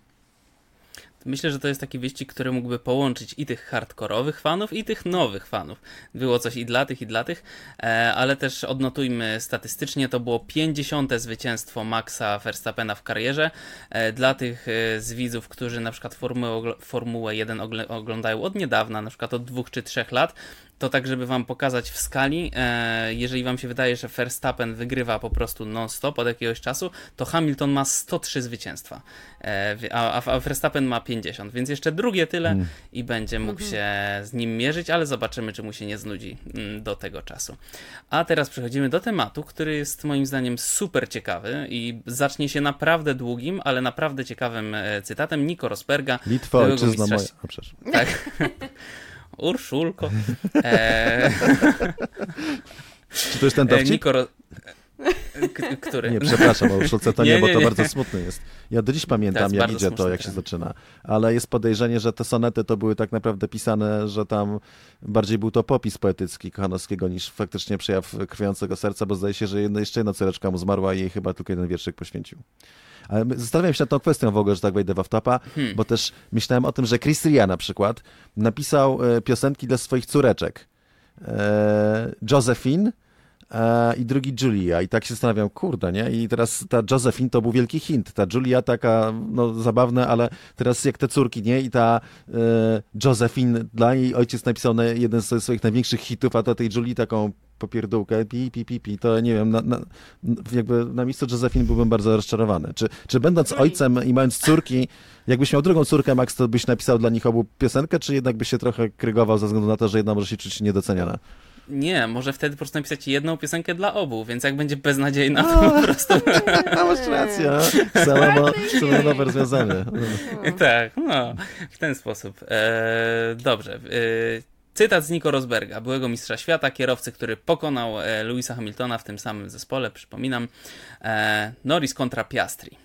Myślę, że to jest taki wyścig, który mógłby połączyć i tych hardkorowych fanów, i tych nowych fanów. Było coś i dla tych, i dla tych, e, ale też odnotujmy statystycznie, to było 50. zwycięstwo Maxa Verstappena w karierze. E, dla tych e, z widzów, którzy na przykład Formułę, Formułę 1 oglądają od niedawna, na przykład od dwóch czy trzech lat, to tak, żeby wam pokazać w skali, e, jeżeli wam się wydaje, że Verstappen wygrywa po prostu non-stop od jakiegoś czasu, to Hamilton ma 103 zwycięstwa, e, a, a Verstappen ma 2,50, więc jeszcze drugie tyle Mm. i będzie mógł Mhm. się z nim mierzyć, ale zobaczymy, czy mu się nie znudzi mm, do tego czasu. A teraz przechodzimy do tematu, który jest moim zdaniem super ciekawy i zacznie się naprawdę długim, ale naprawdę ciekawym e, cytatem Nico Rosberga. Litwa, ojczyzna mistrza moja. A, przepraszam. Tak. Urszulko. E, Czy to jest ten dowcip? E, K- który? Nie, przepraszam, o Urszulce to nie, Nie, bo nie, to nie. bardzo smutny jest. Ja do dziś pamiętam, jak idzie to, jak się zaczyna. Ale jest podejrzenie, że te sonety to były tak naprawdę pisane, że tam bardziej był to popis poetycki Kochanowskiego niż faktycznie przejaw krwiącego serca, bo zdaje się, że jedna, jeszcze jedna córeczka mu zmarła i jej chyba tylko jeden wierszyk poświęcił. Ale zastanawiam się nad tą kwestią w ogóle, że tak wejdę w topa, Hmm. bo też myślałem o tym, że Chris Ria na przykład napisał e, piosenki dla swoich córeczek. E, Josephine i drugi Julia. I tak się zastanawiam, kurde, nie? I teraz ta Josephine to był wielki hint. Ta Julia taka, no zabawna, ale teraz jak te córki, nie? I ta e, Josephine, dla jej ojciec napisał na jeden ze swoich największych hitów, a to tej Julii taką popierdółkę, pi, pi, pi, pi, to nie wiem, na, na, jakby na miejscu Josephine byłbym bardzo rozczarowany. Czy, czy będąc Oj. ojcem i mając córki, jakbyś miał drugą córkę, Max, to byś napisał dla nich obu piosenkę, czy jednak byś się trochę krygował ze względu na to, że jedna może się czuć niedoceniana? Nie, może wtedy po prostu napisać jedną piosenkę dla obu, więc jak będzie beznadziejna, to po prostu... A, masz rację, samo nowe rozwiązanie. tak, no, w ten sposób. E, dobrze. E, cytat z Nico Rosberga, byłego mistrza świata, kierowcy, który pokonał e, Louisa Hamiltona w tym samym zespole, przypominam. E, Norris kontra Piastri.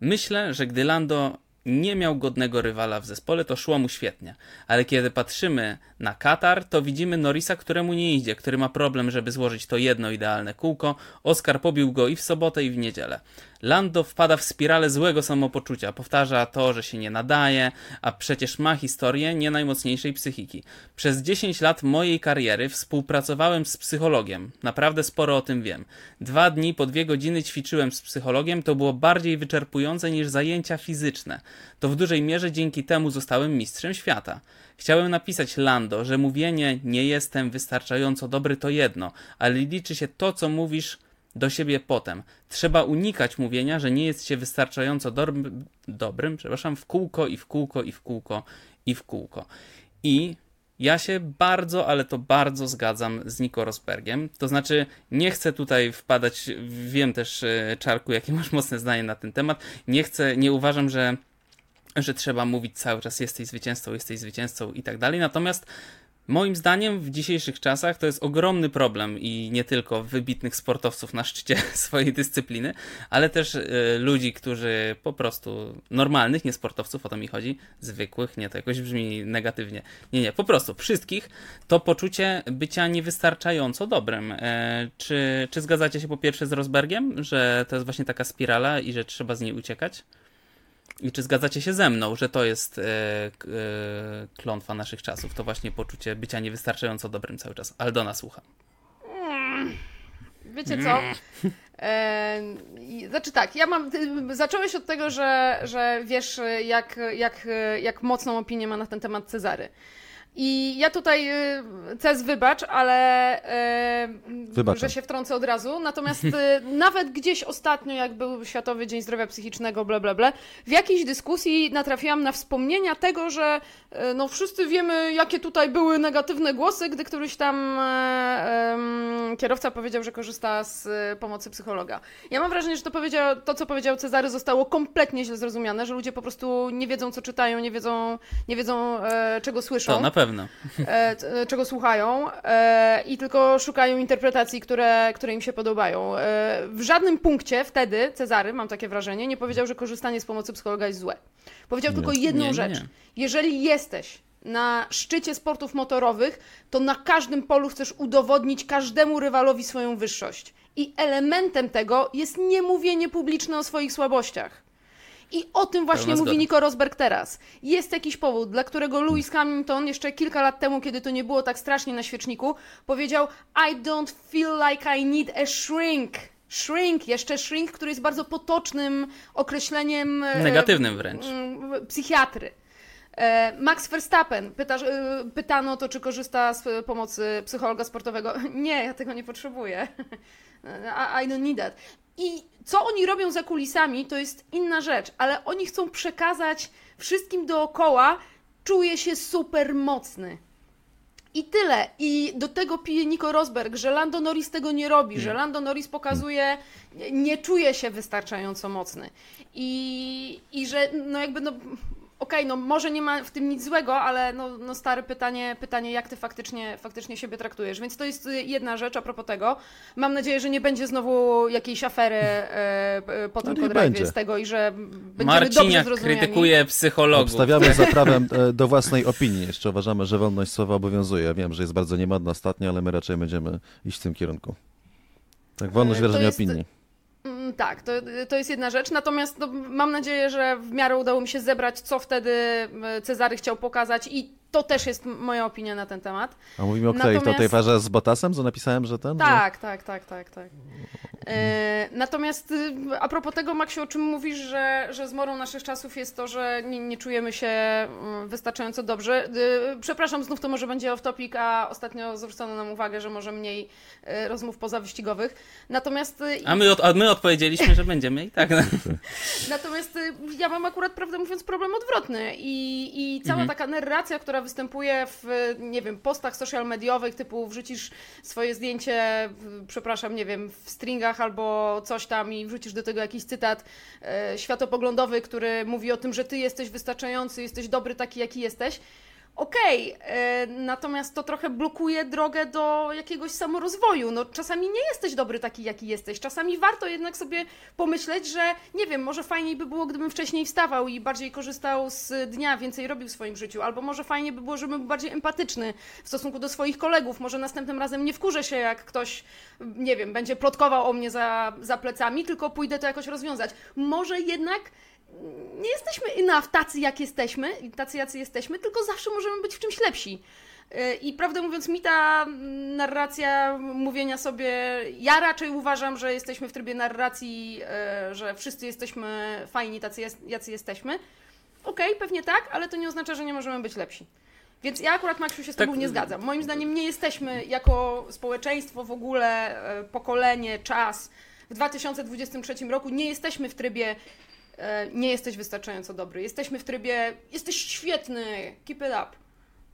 Myślę, że gdy Lando nie miał godnego rywala w zespole, to szło mu świetnie. Ale kiedy patrzymy na Katar, to widzimy Norrisa, któremu nie idzie, który ma problem, żeby złożyć to jedno idealne kółko. Oscar pobił go i w sobotę, i w niedzielę. Lando wpada w spiralę złego samopoczucia. Powtarza to, że się nie nadaje, a przecież ma historię nie najmocniejszej psychiki. Przez 10 lat mojej kariery współpracowałem z psychologiem. Naprawdę sporo o tym wiem. Dwa dni po dwie godziny ćwiczyłem z psychologiem. To było bardziej wyczerpujące niż zajęcia fizyczne. To w dużej mierze dzięki temu zostałem mistrzem świata. Chciałem napisać Lando, że mówienie nie jestem wystarczająco dobry to jedno, ale liczy się to, co mówisz do siebie potem. Trzeba unikać mówienia, że nie jest się wystarczająco dobrym, dobrym, przepraszam, w kółko i w kółko i w kółko i w kółko. I ja się bardzo, ale to bardzo zgadzam z Nico Rosbergiem. To znaczy, nie chcę tutaj wpadać, wiem też, e, Czarku, jakie masz mocne zdanie na ten temat. Nie chcę, nie uważam, że, że trzeba mówić cały czas jesteś zwycięzcą, jesteś zwycięzcą i tak dalej. Natomiast Moim zdaniem w dzisiejszych czasach to jest ogromny problem i nie tylko wybitnych sportowców na szczycie swojej dyscypliny, ale też y, ludzi, którzy po prostu normalnych, nie sportowców, o to mi chodzi, zwykłych, nie, to jakoś brzmi negatywnie. Nie, nie, po prostu wszystkich to poczucie bycia niewystarczająco dobrym. E, czy, czy zgadzacie się po pierwsze z Rosbergiem, że to jest właśnie taka spirala i że trzeba z niej uciekać? I czy zgadzacie się ze mną, że to jest e, e, klątwa naszych czasów? To właśnie poczucie bycia niewystarczająco dobrym cały czas. Aldona słucha. Wiecie co? E, znaczy tak, ja mam. Zacząłeś od tego, że, że wiesz, jak, jak, jak mocną opinię ma na ten temat Cezary. I ja tutaj, y, Cez, wybacz, ale Wybaczam. że się wtrącę od razu. Natomiast y, nawet gdzieś ostatnio, jak był Światowy Dzień Zdrowia Psychicznego, bla, bla, bla, w jakiejś dyskusji natrafiłam na wspomnienia tego, że no wszyscy wiemy, jakie tutaj były negatywne głosy, gdy któryś tam e, kierowca powiedział, że korzysta z pomocy psychologa. Ja mam wrażenie, że to, powiedział, to, co powiedział Cezary, zostało kompletnie źle zrozumiane, że ludzie po prostu nie wiedzą, co czytają, nie wiedzą, nie wiedzą e, czego słyszą To na pewno. e, e, czego słuchają e, i tylko szukają interpretacji, które, które im się podobają. W żadnym punkcie wtedy Cezary, mam takie wrażenie, nie powiedział, że korzystanie z pomocy psychologa jest złe. Powiedział Nie. tylko jedną Nie, nie, rzecz. Jeżeli jesteś na szczycie sportów motorowych, to na każdym polu chcesz udowodnić każdemu rywalowi swoją wyższość. I elementem tego jest niemówienie publiczne o swoich słabościach. I o tym właśnie mówi. Nico Rosberg teraz. Jest jakiś powód, dla którego Lewis Hamilton jeszcze kilka lat temu, kiedy to nie było tak strasznie na świeczniku, powiedział I don't feel like I need a shrink. Shrink, jeszcze shrink, który jest bardzo potocznym określeniem e, Negatywnym wręcz. psychiatry. E, Max Verstappen, pytasz, e, pytano to, czy korzysta z pomocy psychologa sportowego. Nie, ja tego nie potrzebuję. I don't need that. I co oni robią za kulisami, to jest inna rzecz, ale oni chcą przekazać wszystkim dookoła czuję się super mocny. I tyle. I do tego pije Nico Rosberg, że Lando Norris tego nie robi, że Lando Norris pokazuje, nie czuje się wystarczająco mocny. I, i że no jakby no okej, no może nie ma w tym nic złego, ale no, no stare pytanie, pytanie, jak ty faktycznie, faktycznie siebie traktujesz. Więc to jest jedna rzecz a propos tego. Mam nadzieję, że nie będzie znowu jakiejś afery e, e, po tym No z tego i że będziemy dobrze Marciniak zrozumiani. krytykuje psychologów. Obstawiamy za prawem e, do własnej opinii. Jeszcze uważamy, że wolność słowa obowiązuje. Ja wiem, że jest bardzo niemodna ostatnio, ale my raczej będziemy iść w tym kierunku. Tak, wolność E, wyrażenia jest- opinii. Tak, to, to jest jedna rzecz. Natomiast no, mam nadzieję, że w miarę udało mi się zebrać, co wtedy e, Cezary chciał pokazać, i to też jest moja opinia na ten temat. A mówimy o której? To Natomiast- tej parze z Botasem, co napisałem, że ten? Że... Tak, tak, tak, tak, tak. E, natomiast y, a propos tego, Maksiu, o czym mówisz, że, że zmorą naszych czasów jest to, że nie, nie czujemy się mm, wystarczająco dobrze. Y, Przepraszam, znów to może będzie off topic, a ostatnio zwrócono nam uwagę, że może mniej y, rozmów pozawyścigowych. Natomiast A my, od, a my odpowiedzieliśmy, że będziemy i tak. No. Natomiast ja mam akurat, prawdę mówiąc, problem odwrotny i, i cała taka narracja, która występuje w, nie wiem, postach social mediowych, typu wrzucisz swoje zdjęcie, przepraszam, nie wiem, w stringach albo coś tam i wrzucisz do tego jakiś cytat e, światopoglądowy, który mówi o tym, że ty jesteś wystarczający, jesteś dobry taki, jaki jesteś. Okej, e, natomiast to trochę blokuje drogę do jakiegoś samorozwoju. No, czasami nie jesteś dobry taki, jaki jesteś. Czasami warto jednak sobie pomyśleć, że nie wiem, może fajniej by było, gdybym wcześniej wstawał i bardziej korzystał z dnia, więcej robił w swoim życiu. Albo może fajnie by było, żebym był bardziej empatyczny w stosunku do swoich kolegów. Może następnym razem nie wkurzę się, jak ktoś, nie wiem, będzie plotkował o mnie za, za plecami, tylko pójdę to jakoś rozwiązać. Może jednak nie jesteśmy enough tacy, jak jesteśmy, tacy, jacy jesteśmy, tylko zawsze możemy być w czymś lepsi. Yy, I prawdę mówiąc, mi ta mm, narracja mówienia sobie, ja raczej uważam, że jesteśmy w trybie narracji, yy, że wszyscy jesteśmy fajni, tacy jacy jesteśmy. Okej, pewnie tak, ale to nie oznacza, że nie możemy być lepsi. Więc ja akurat, Maksiu, się z Tak. Tobą nie zgadzam. Moim zdaniem nie jesteśmy jako społeczeństwo w ogóle, yy, pokolenie, czas w 2023 roku, nie jesteśmy w trybie e, nie jesteś wystarczająco dobry. Jesteśmy w trybie, jesteś świetny, keep it up.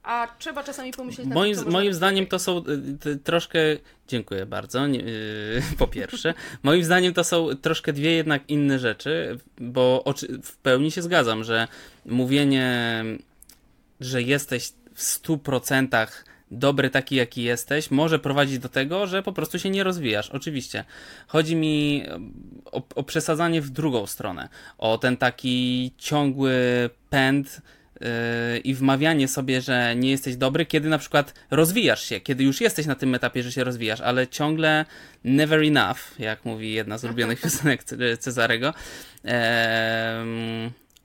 A trzeba czasami pomyśleć nad Moim, można moim zdaniem to są y, troszkę. Dziękuję bardzo. Nie, y, po pierwsze, moim zdaniem to są troszkę dwie jednak inne rzeczy, bo oczy, w pełni się zgadzam, że mówienie, że jesteś w 100% dobry taki, jaki jesteś, może prowadzić do tego, że po prostu się nie rozwijasz. Oczywiście. Chodzi mi o, o przesadzanie w drugą stronę. O ten taki ciągły pęd yy, i wmawianie sobie, że nie jesteś dobry, kiedy na przykład rozwijasz się, kiedy już jesteś na tym etapie, że się rozwijasz, ale ciągle never enough, jak mówi jedna z ulubionych piosenek Ce- Cezarego.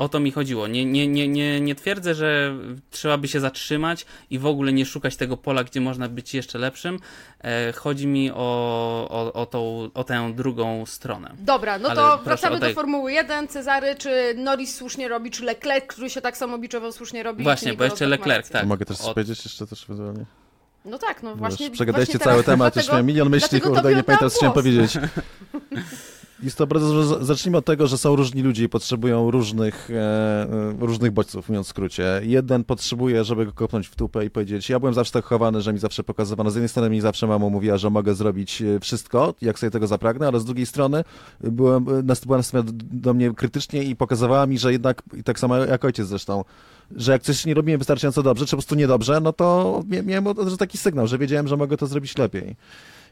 O to mi chodziło. Nie, nie, nie, nie, nie twierdzę, że trzeba by się zatrzymać i w ogóle nie szukać tego pola, gdzie można być jeszcze lepszym. E, chodzi mi o, o, o, tą, o tę drugą stronę. Dobra, no Ale to proszę wracamy tej- do Formuły 1. Cezary, czy Norris słusznie robi, czy Leclerc, który się tak samo biczował, słusznie robi? Właśnie, bo jeszcze Leclerc, tak. Mogę też Od- powiedzieć jeszcze też ewentualnie? No tak, no Wiesz, właśnie. Przegadaliście właśnie cały temat, już dlatego- miałem milion myśli, kurde, nie pamiętam, co chciałem powiedzieć. Jest to bardzo, zacznijmy od tego, że są różni ludzie i potrzebują różnych, e, e, różnych bodźców, mówiąc w skrócie. Jeden potrzebuje, żeby go kopnąć w tupę i powiedzieć, ja byłem zawsze tak chowany, że mi zawsze pokazywano, z jednej strony mi zawsze mama mówiła, że mogę zrobić e, wszystko, jak sobie tego zapragnę, ale z drugiej strony byłem, e, była nastawiona do- mnie krytycznie i pokazywała mi, że jednak, i tak samo jak ojciec zresztą, że jak coś nie robiłem wystarczająco dobrze, czy po prostu niedobrze, no to mia- miałem taki sygnał, że wiedziałem, że mogę to zrobić lepiej.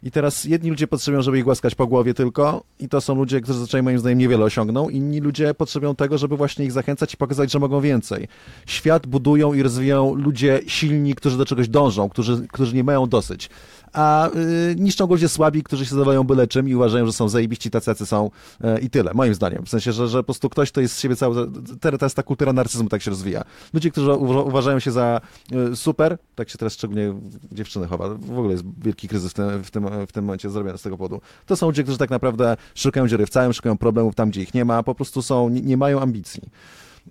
I teraz jedni ludzie potrzebują, żeby ich głaskać po głowie tylko i to są ludzie, którzy zazwyczaj moim zdaniem niewiele osiągną. Inni ludzie potrzebują tego, żeby właśnie ich zachęcać i pokazać, że mogą więcej. Świat budują i rozwijają ludzie silni, którzy do czegoś dążą, którzy, którzy nie mają dosyć. A y, niszczą go ludzie słabi, którzy się zadawają byle czym i uważają, że są zajebiści, tacy są y, i tyle, moim zdaniem. W sensie, że, że po prostu ktoś to jest z siebie cały... Teraz ta kultura narcyzmu tak się rozwija. Ludzie, którzy uwa- uważają się za y, super, tak się teraz szczególnie dziewczyny chowa, w ogóle jest wielki kryzys w tym, w tym, w tym momencie zrobiony z tego powodu. To są ludzie, którzy tak naprawdę szukają dziury w całym, szukają problemów tam, gdzie ich nie ma, po prostu są, nie, nie mają ambicji.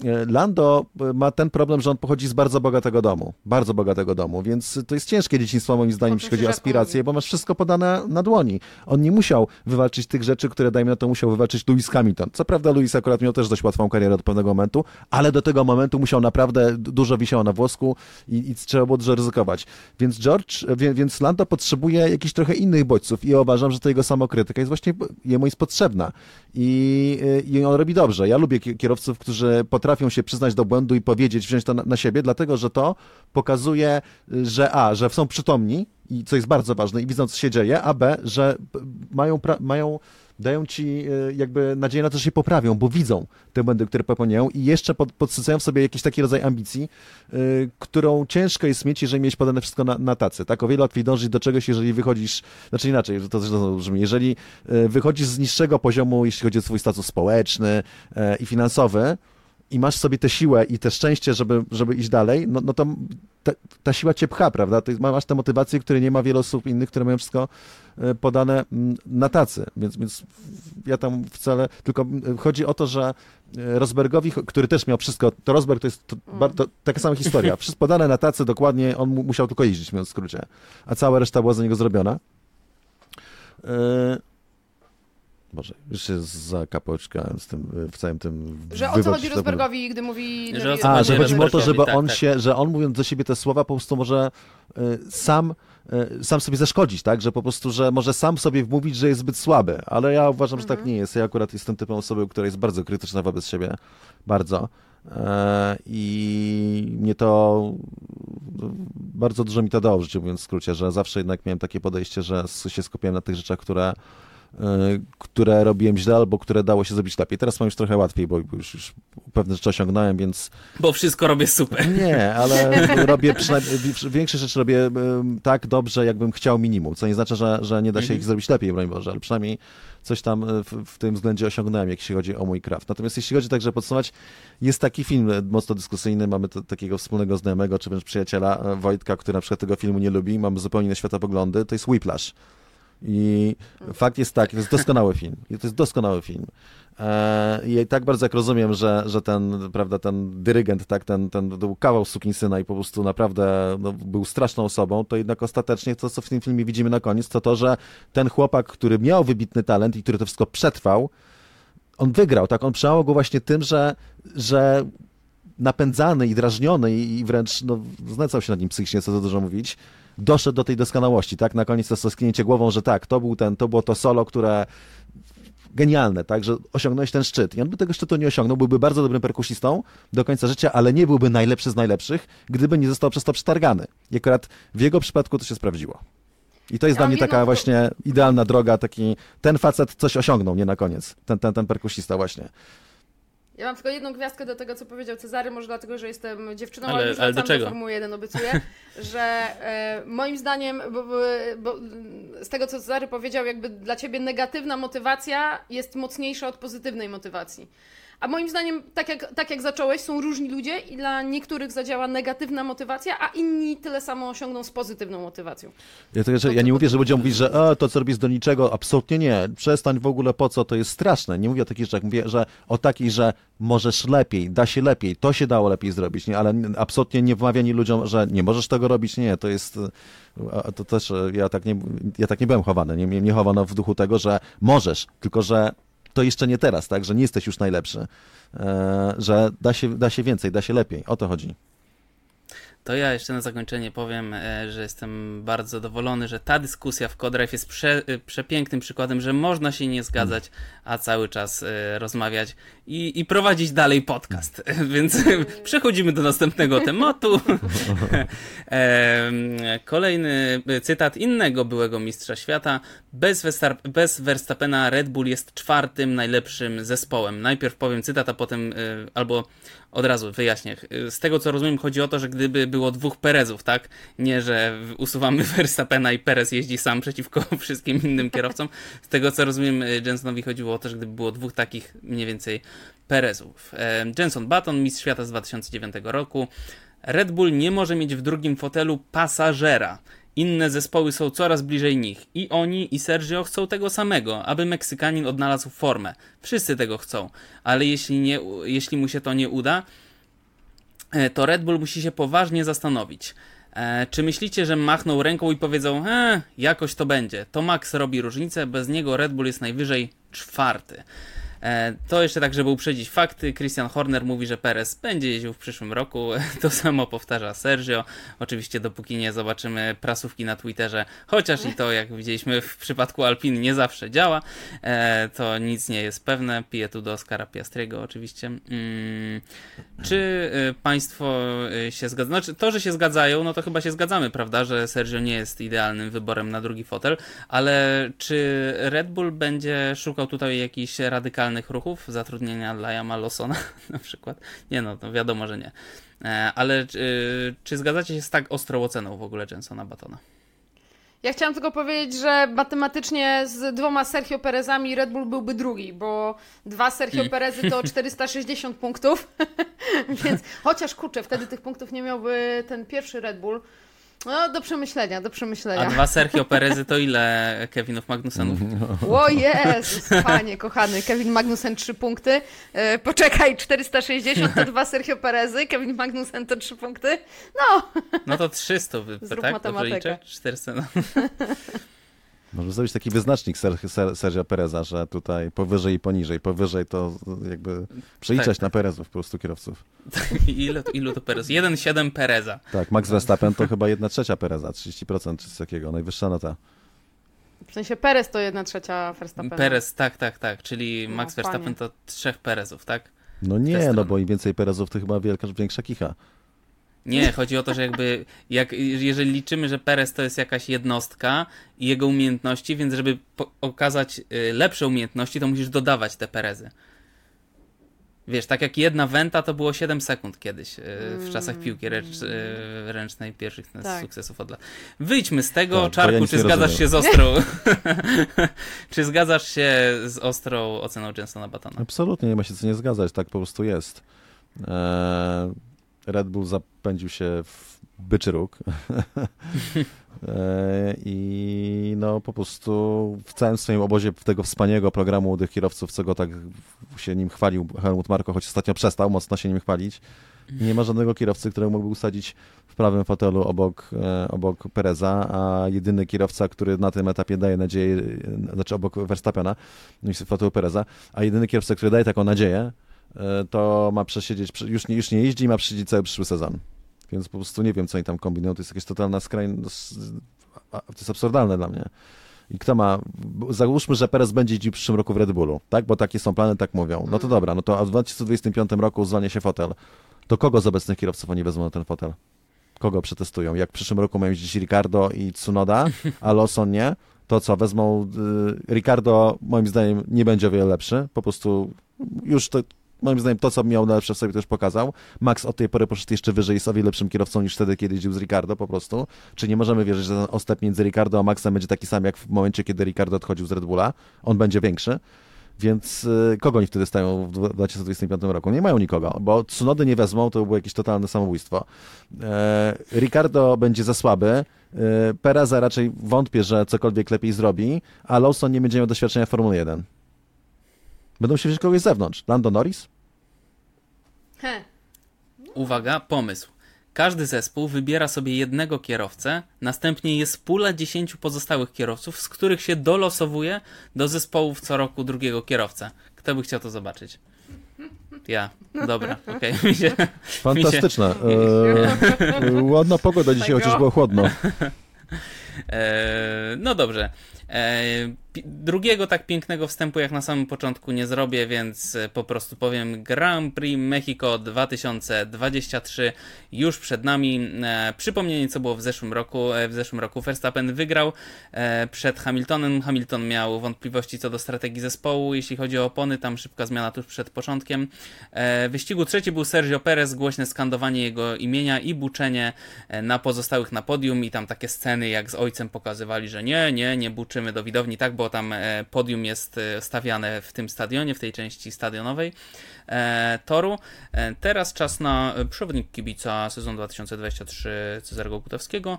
E, Lando e, ma ten problem, że on pochodzi z bardzo bogatego domu, bardzo bogatego domu, więc to jest ciężkie dzieciństwo moim zdaniem, jeśli chodzi o aspiracje, bo masz wszystko podane na dłoni. On nie musiał wywalczyć tych rzeczy, które dajmy na to musiał wywalczyć Lewis Hamilton. Co prawda Lewis akurat miał też dość łatwą karierę do pewnego momentu, ale do tego momentu musiał naprawdę dużo wisiało na włosku i, i trzeba było dużo ryzykować. Więc George, wie, więc Lando potrzebuje jakichś trochę innych bodźców i uważam, że to jego samokrytyka jest właśnie jemu jest potrzebna. I, i on robi dobrze. Ja lubię kierowców, którzy potrafią się przyznać do błędu i powiedzieć, wziąć to na, na siebie, dlatego że to pokazuje, że A, że są przytomni i co jest bardzo ważne i widzą, co się dzieje, a B, że mają, mają dają ci e, jakby nadzieję na to, że się poprawią, bo widzą te błędy, które popełniają i jeszcze pod, podsycają w sobie jakiś taki rodzaj ambicji, yy, którą ciężko jest mieć, jeżeli mieć podane wszystko na, na tacy. Tak, o wiele łatwiej dążyć do czegoś, jeżeli wychodzisz, znaczy inaczej, to też brzmi, jeżeli yy, wychodzisz z niższego poziomu, jeśli chodzi o swój status społeczny yy, i finansowy, i masz sobie tę siłę i te szczęście, żeby, żeby iść dalej, no, no to ta, ta siła cię pcha, prawda? Ty masz te motywacje, które nie ma wiele osób innych, które mają wszystko e, podane na tacy, więc, więc ja tam wcale, tylko chodzi o to, że e, Rosbergowi, który też miał wszystko, to Rosberg to jest to, mm. to, taka sama historia, wszystko podane na tacy dokładnie, on musiał tylko jeździć, mówiąc w skrócie, a cała reszta była za niego zrobiona. E, Boże, już się zakapoczkałem z tym, w całym tym... Że o co chodzi Rosbergowi, gdy mówi... Że A, że chodzi mu o to, żeby tak, on tak. się, że on mówiąc do siebie te słowa po prostu może y, sam, y, sam sobie zaszkodzić, tak? Że po prostu, że może sam sobie wmówić, że jest zbyt słaby, ale ja uważam, że tak mhm. nie jest. Ja akurat jestem typem osoby, która jest bardzo krytyczna wobec siebie, bardzo. E, I mnie to bardzo dużo mi to dało w życiu, mówiąc w skrócie, że zawsze jednak miałem takie podejście, że się skupiałem na tych rzeczach, które które robiłem źle albo które dało się zrobić lepiej. Teraz mam już trochę łatwiej, bo już, już pewne rzeczy osiągnąłem, więc... Bo wszystko robię super. Nie, ale robię przynajmniej, większość rzeczy robię tak dobrze, jakbym chciał minimum, co nie znaczy, że, że nie da się mhm. ich zrobić lepiej, broń Boże, ale przynajmniej coś tam w, w, tym względzie osiągnąłem, jeśli chodzi o mój craft. Natomiast jeśli chodzi także podsumować, jest taki film mocno dyskusyjny, mamy to, takiego wspólnego znajomego, czy wręcz przyjaciela Wojtka, który na przykład tego filmu nie lubi, mamy zupełnie inne światopoglądy, to jest Whiplash. I fakt jest taki, to jest doskonały film. To jest doskonały film. E, I tak bardzo jak rozumiem, że, że ten, prawda, ten dyrygent, tak, ten, ten był kawał syna i po prostu naprawdę no, był straszną osobą, to jednak ostatecznie to, co w tym filmie widzimy na koniec, to to, że ten chłopak, który miał wybitny talent i który to wszystko przetrwał, on wygrał, tak? On przełamał go właśnie tym, że, że napędzany i drażniony i wręcz no, znęcał się nad nim psychicznie, co to dużo mówić, doszedł do tej doskonałości, tak? Na koniec to skinięcie głową, że tak, to był ten, to było to solo, które genialne, tak, że osiągnąłeś ten szczyt. I on by tego szczytu nie osiągnął, byłby bardzo dobrym perkusistą do końca życia, ale nie byłby najlepszy z najlepszych, gdyby nie został przez to przetargany. I akurat w jego przypadku to się sprawdziło. I to jest ja dla mnie taka właśnie idealna droga, taki, ten facet coś osiągnął, nie na koniec, ten, ten, ten perkusista właśnie. Ja mam tylko jedną gwiazdkę do tego, co powiedział Cezary, może dlatego, że jestem dziewczyną, ale, ale ale do czego? do Formuły 1 obiecuję, że e, moim zdaniem, bo, bo, z tego, co Cezary powiedział, jakby dla ciebie negatywna motywacja jest mocniejsza od pozytywnej motywacji. A moim zdaniem, tak jak, tak jak zacząłeś, są różni ludzie i dla niektórych zadziała negatywna motywacja, a inni tyle samo osiągną z pozytywną motywacją. Ja, to, że, ja nie mówię, że ludziom mówić, że e, to co robisz do niczego, absolutnie nie. Przestań w ogóle po co, to jest straszne. Nie mówię o takich rzeczach, mówię, że o takiej, że możesz lepiej, da się lepiej, to się dało lepiej zrobić, nie? ale absolutnie nie wmawianie ludziom, że nie możesz tego robić, nie, to jest, to też, ja tak nie, ja tak nie byłem chowany, nie, nie chowano w duchu tego, że możesz, tylko że to jeszcze nie teraz, tak, że nie jesteś już najlepszy, e, że da się, da się więcej, da się lepiej. O to chodzi. To ja jeszcze na zakończenie powiem, e, że jestem bardzo zadowolony, że ta dyskusja w Codrive jest prze, e, przepięknym przykładem, że można się nie zgadzać, a cały czas e, rozmawiać i, i prowadzić dalej podcast. Więc przechodzimy do następnego tematu. Kolejny cytat innego byłego mistrza świata. Bez, bez Verstappena Red Bull jest czwartym najlepszym zespołem. Najpierw powiem cytat, a potem albo od razu wyjaśnię. Z tego co rozumiem, chodzi o to, że gdyby było dwóch Perezów, tak? Nie, że usuwamy Verstappena i Perez jeździ sam przeciwko wszystkim innym kierowcom. Z tego co rozumiem, Jensonowi chodziło o to, że gdyby było dwóch takich mniej więcej Perezów. E, Jenson Button, mistrz świata z 2009 roku. Red Bull nie może mieć w drugim fotelu pasażera. Inne zespoły są coraz bliżej nich. I oni, i Sergio chcą tego samego, aby Meksykanin odnalazł formę. Wszyscy tego chcą. Ale jeśli, nie, jeśli mu się to nie uda, e, to Red Bull musi się poważnie zastanowić. E, czy myślicie, że machną ręką i powiedzą, e, jakoś to będzie? To Max robi różnicę, bez niego Red Bull jest najwyżej czwarty. E, to jeszcze tak, żeby uprzedzić fakty. Christian Horner mówi, że Perez będzie jeździł w przyszłym roku. To samo powtarza Sergio. Oczywiście dopóki nie zobaczymy prasówki na Twitterze, chociaż i to, jak widzieliśmy w przypadku Alpin, nie zawsze działa, e, to nic nie jest pewne. Piję tu do Oscara Piastriego oczywiście. Mm, czy Państwo się zgadzają? Znaczy, to, że się zgadzają, no to chyba się zgadzamy, prawda, że Sergio nie jest idealnym wyborem na drugi fotel, ale czy Red Bull będzie szukał tutaj jakichś radykalnych ruchów, zatrudnienia Liama Lawsona na przykład. Nie no, to wiadomo, że nie. E, ale czy, czy zgadzacie się z tak ostrą oceną w ogóle Jensona Batona? Ja chciałam tylko powiedzieć, że matematycznie z dwoma Sergio Perezami Red Bull byłby drugi, bo dwa Sergio. Perezy to 460 punktów, więc chociaż kurczę, wtedy tych punktów nie miałby ten pierwszy Red Bull, no, do przemyślenia, do przemyślenia. A dwa Sergio Perezy to ile Kevinów Magnusenów? O Jezus, panie kochany, Kevin Magnusen 3 punkty. E, poczekaj, 460 to dwa Sergio Perezy, Kevin Magnusen to 3 punkty. No. No to 300, Zrób tak? Dobrze 400. No. Może zrobić taki wyznacznik Ser, Ser, Sergio Pereza, że tutaj powyżej i poniżej. Powyżej to jakby przeliczać tak. na Perezów po prostu kierowców. ilu, ilu to Perez? 1,7 Pereza. Tak, Max Verstappen to chyba 1 trzecia Pereza, 30% czy coś takiego, najwyższa nota. W sensie Perez to 1 trzecia Verstappen. Perez, tak, tak, tak, czyli no, Max Verstappen to trzech Perezów, tak? No nie, no bo im więcej Perezów to chyba wielka, większa kicha. Nie, chodzi o to, że jakby, jak, jeżeli liczymy, że Perez to jest jakaś jednostka i jego umiejętności, więc żeby okazać y, lepsze umiejętności, to musisz dodawać te Perezy. Wiesz, tak jak jedna wenta to było 7 sekund kiedyś y, w czasach piłki ręcz, y, ręcznej pierwszych tak. sukcesów od lat. Wyjdźmy z tego, tak, Czarku, ja czy zgadzasz rozumiem. się z ostrą czy zgadzasz się z ostrą oceną Jensona Batona? Absolutnie, nie ma się co nie zgadzać, tak po prostu jest. Eee Red Bull zapędził się w byczy róg. E, I no po prostu w całym swoim obozie tego wspaniałego programu młodych kierowców, co go tak się nim chwalił Helmut Marko, choć ostatnio przestał mocno się nim chwalić, nie ma żadnego kierowcy, który mógłby usadzić w prawym fotelu obok, e, obok Pereza, a jedyny kierowca, który na tym etapie daje nadzieję, znaczy obok Verstappena, no i fotelu Pereza, a jedyny kierowca, który daje taką nadzieję, to ma przesiedzieć, już nie, już nie jeździ i ma przesiedzieć cały przyszły sezon. Więc po prostu nie wiem, co oni tam kombinują. To jest jakaś totalna skrajność. To jest absurdalne dla mnie. I kto ma. Załóżmy, że Perez będzie jeździł w przyszłym roku w Red Bullu, tak? Bo takie są plany, tak mówią. No to mm. dobra, no to w 2025 roku zwalnia się fotel. To kogo z obecnych kierowców oni wezmą na ten fotel? Kogo przetestują? Jak w przyszłym roku mają jeździć Ricardo i Tsunoda, a Lawson nie, to co, wezmą. Y, Ricardo, moim zdaniem, nie będzie o wiele lepszy. Po prostu już to, moim zdaniem to, co miał najlepsze w sobie, też pokazał. Max od tej pory poszedł jeszcze wyżej, o wiele lepszym kierowcą niż wtedy, kiedy jeździł z Ricardo po prostu. Czy nie możemy wierzyć, że ten ostęp między Ricardo a Maxem będzie taki sam, jak w momencie, kiedy Ricardo odchodził z Red Bulla. On będzie większy. Więc y, kogo oni wtedy stają w 2025 roku? Nie mają nikogo, bo Tsunody nie wezmą, to było jakieś totalne samobójstwo. E, Ricardo będzie za słaby, e, Pereza raczej wątpię, że cokolwiek lepiej zrobi, a Lawson nie będzie miał doświadczenia w Formule 1. Będą się wziąć kogoś z zewnątrz. Lando Norris? He. Uwaga, pomysł. Każdy zespół wybiera sobie jednego kierowcę, następnie jest pula 10 pozostałych kierowców, z których się dolosowuje do zespołów co roku drugiego kierowcę. Kto by chciał to zobaczyć? Ja. Dobra, okej. Okay. Fantastyczne. Eee, ładna pogoda dzisiaj, chociaż było chłodno. Eee, no dobrze. E, drugiego tak pięknego wstępu jak na samym początku nie zrobię, więc e, po prostu powiem Grand Prix Mexico 2023 już przed nami. E, przypomnienie co było w zeszłym roku. W zeszłym roku Verstappen wygrał przed Hamiltonem. Hamilton miał wątpliwości co do strategii zespołu, jeśli chodzi o opony, tam szybka zmiana tuż przed początkiem. Wyścigu trzeci był Sergio Perez, głośne skandowanie jego imienia i buczenie na pozostałych na podium i tam takie sceny jak z ojcem pokazywali, że nie, nie, nie buczy dołączymy do widowni, tak, bo tam podium jest stawiane w tym stadionie, w tej części stadionowej toru. Teraz czas na przewodnik kibica sezonu 2023 Cezarego Gutowskiego.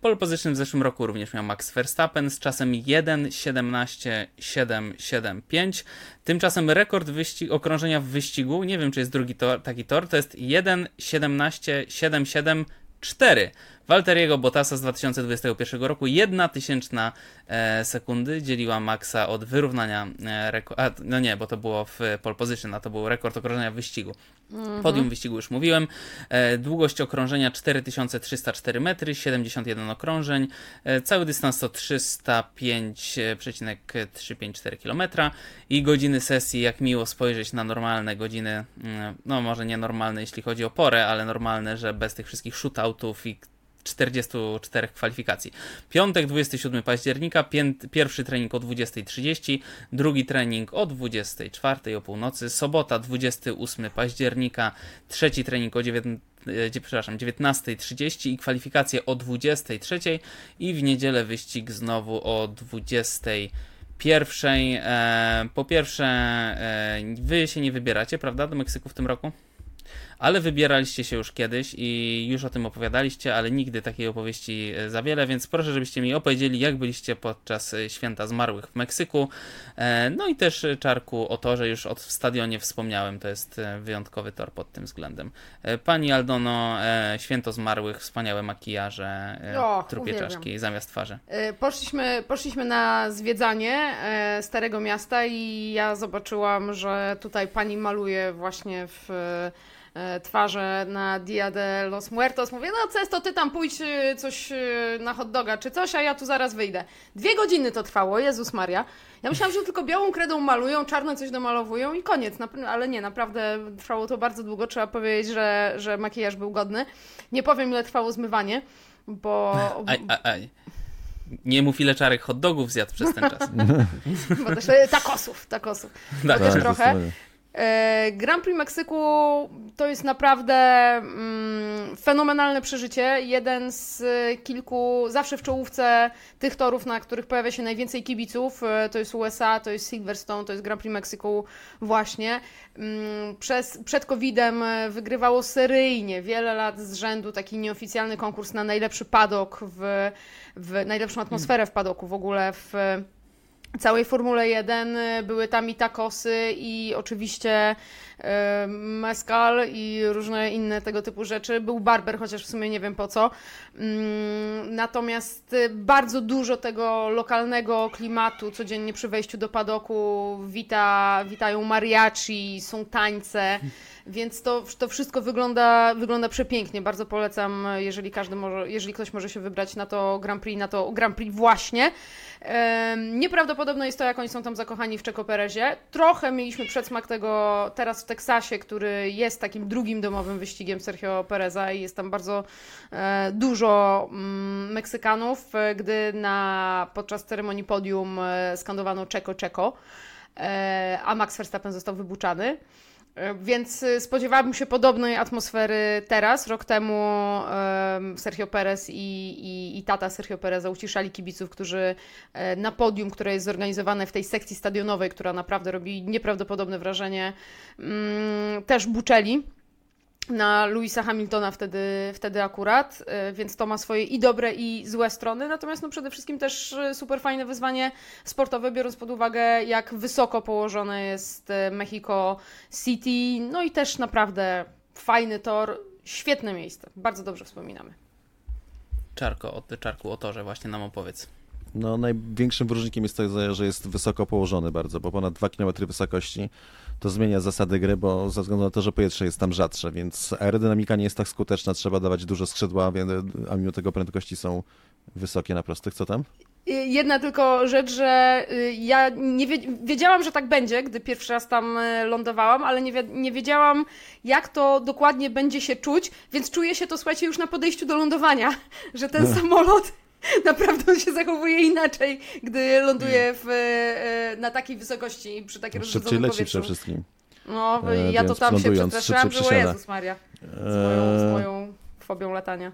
Pole position w zeszłym roku również miał Max Verstappen z czasem 1.17.775. Tymczasem rekord wyścig, okrążenia w wyścigu, nie wiem czy jest drugi tor, taki tor, to jest 1.17.774. Walteriego Bottasa z 2021 roku. Jedna tysięczna e, sekundy dzieliła Maxa od wyrównania e, rekordu. No nie, bo to było w pole position, a to był rekord okrążenia w wyścigu. Mhm. Podium wyścigu już mówiłem. E, długość okrążenia 4304 metry, 71 okrążeń. Cały dystans to 305,354 km. I godziny sesji, jak miło spojrzeć na normalne godziny, mm, no może nie normalne jeśli chodzi o porę, ale normalne, że bez tych wszystkich shootoutów i 44 kwalifikacji. Piątek 27 października, pierwszy trening o 20.30, drugi trening o 24.00 o północy, sobota 28 października, trzeci trening o 9, e, przepraszam, 19.30 i kwalifikacje o 23.00 i w niedzielę wyścig znowu o 20.00 pierwszej. E, po pierwsze, e, wy się nie wybieracie, prawda, do Meksyku w tym roku? Ale wybieraliście się już kiedyś i już o tym opowiadaliście, ale nigdy takiej opowieści e, za wiele, więc proszę, żebyście mi opowiedzieli, jak byliście podczas e, święta zmarłych w Meksyku. E, no i też Czarku o to, że już od, w stadionie wspomniałem, to jest wyjątkowy tor pod tym względem. Pani Aldono, święto zmarłych, wspaniałe makijaże, o, trupie uwielbiam. czaszki zamiast twarzy. Poszliśmy, poszliśmy na zwiedzanie Starego Miasta i ja zobaczyłam, że tutaj pani maluje właśnie w twarze na Dia de los Muertos. Mówię, no Cesto, ty tam pójdź e, coś e, na hot doga czy coś, a ja tu zaraz wyjdę. Dwie godziny to trwało, Jezus Maria. Ja myślałam, że tylko białą kredą malują, czarno coś domalowują i koniec. Ale nie, naprawdę trwało to bardzo długo. Trzeba powiedzieć, że, że makijaż był godny. Nie powiem, ile trwało zmywanie, bo... Aj, aj, aj. Nie mów ile czarek hot dogów zjadł przez ten czas. Bo też takosów, takosów. Tak, też trochę. E, Grand Prix Meksyku to jest naprawdę mm, fenomenalne przeżycie. Jeden z kilku, zawsze w czołówce tych torów, na których pojawia się najwięcej kibiców. E, to jest USA, to jest Silverstone, to jest Grand Prix Meksyku właśnie. Mm, przez, przed COVID-em wygrywało seryjnie, wiele lat z rzędu, taki nieoficjalny konkurs na najlepszy padok, w, w najlepszą atmosferę w padoku w ogóle w całej Formule 1 y, były tam i takosy i oczywiście y, mezcal i różne inne tego typu rzeczy. Był barber, chociaż w sumie nie wiem po co. Mm, natomiast y, bardzo dużo tego lokalnego klimatu codziennie przy wejściu do padoku wita, witają mariachi, są tańce. Więc to, to wszystko wygląda, wygląda przepięknie. Bardzo polecam, jeżeli każdy może, jeżeli ktoś może się wybrać na to Grand Prix, na to Grand Prix właśnie. Nieprawdopodobne jest to, jak oni są tam zakochani w Czeko Perezie. Trochę mieliśmy przedsmak tego teraz w Teksasie, który jest takim drugim domowym wyścigiem Sergio Pereza i jest tam bardzo e, dużo mm, Meksykanów, e, gdy na, podczas ceremonii podium e, skandowano Czeko Czeko, a Max Verstappen został wybuczany. E, więc y, spodziewałabym się podobnej atmosfery teraz. Rok temu Sergio Perez i, i, i, tata Sergio Pereza uciszali kibiców, którzy e, na podium, które jest zorganizowane w tej sekcji stadionowej, która naprawdę robi nieprawdopodobne wrażenie, um, też buczeli na Louisa Hamiltona wtedy, wtedy akurat, y, więc to ma swoje i dobre, i złe strony. Natomiast no przede wszystkim też y, super fajne wyzwanie sportowe, biorąc pod uwagę, jak wysoko położone jest y, Mexico City. No i też naprawdę fajny tor, świetne miejsce. Bardzo dobrze wspominamy. Czarko, o, Czarku, o torze właśnie nam opowiedz. No, największym wyróżnikiem jest to, że jest wysoko położony bardzo, bo ponad 2 km wysokości to zmienia zasady gry, bo ze względu na to, że powietrze jest tam rzadsze, więc aerodynamika nie jest tak skuteczna, trzeba dawać dużo skrzydła, a mimo tego prędkości są wysokie na prostych. Co tam? Jedna tylko rzecz, że y, ja nie wiedziałam, że tak będzie, gdy pierwszy raz tam y, lądowałam, ale nie, nie wiedziałam, jak to dokładnie będzie się czuć, więc czuję się to, słuchajcie, już na podejściu do lądowania, że ten no. samolot Naprawdę on się zachowuje inaczej, gdy ląduje w, e, na takiej wysokości przy takim Szybciej leci przede wszystkim. No, e, ja to tam się przestraszyłam, że Jezus Maria, z moją, z moją fobią latania.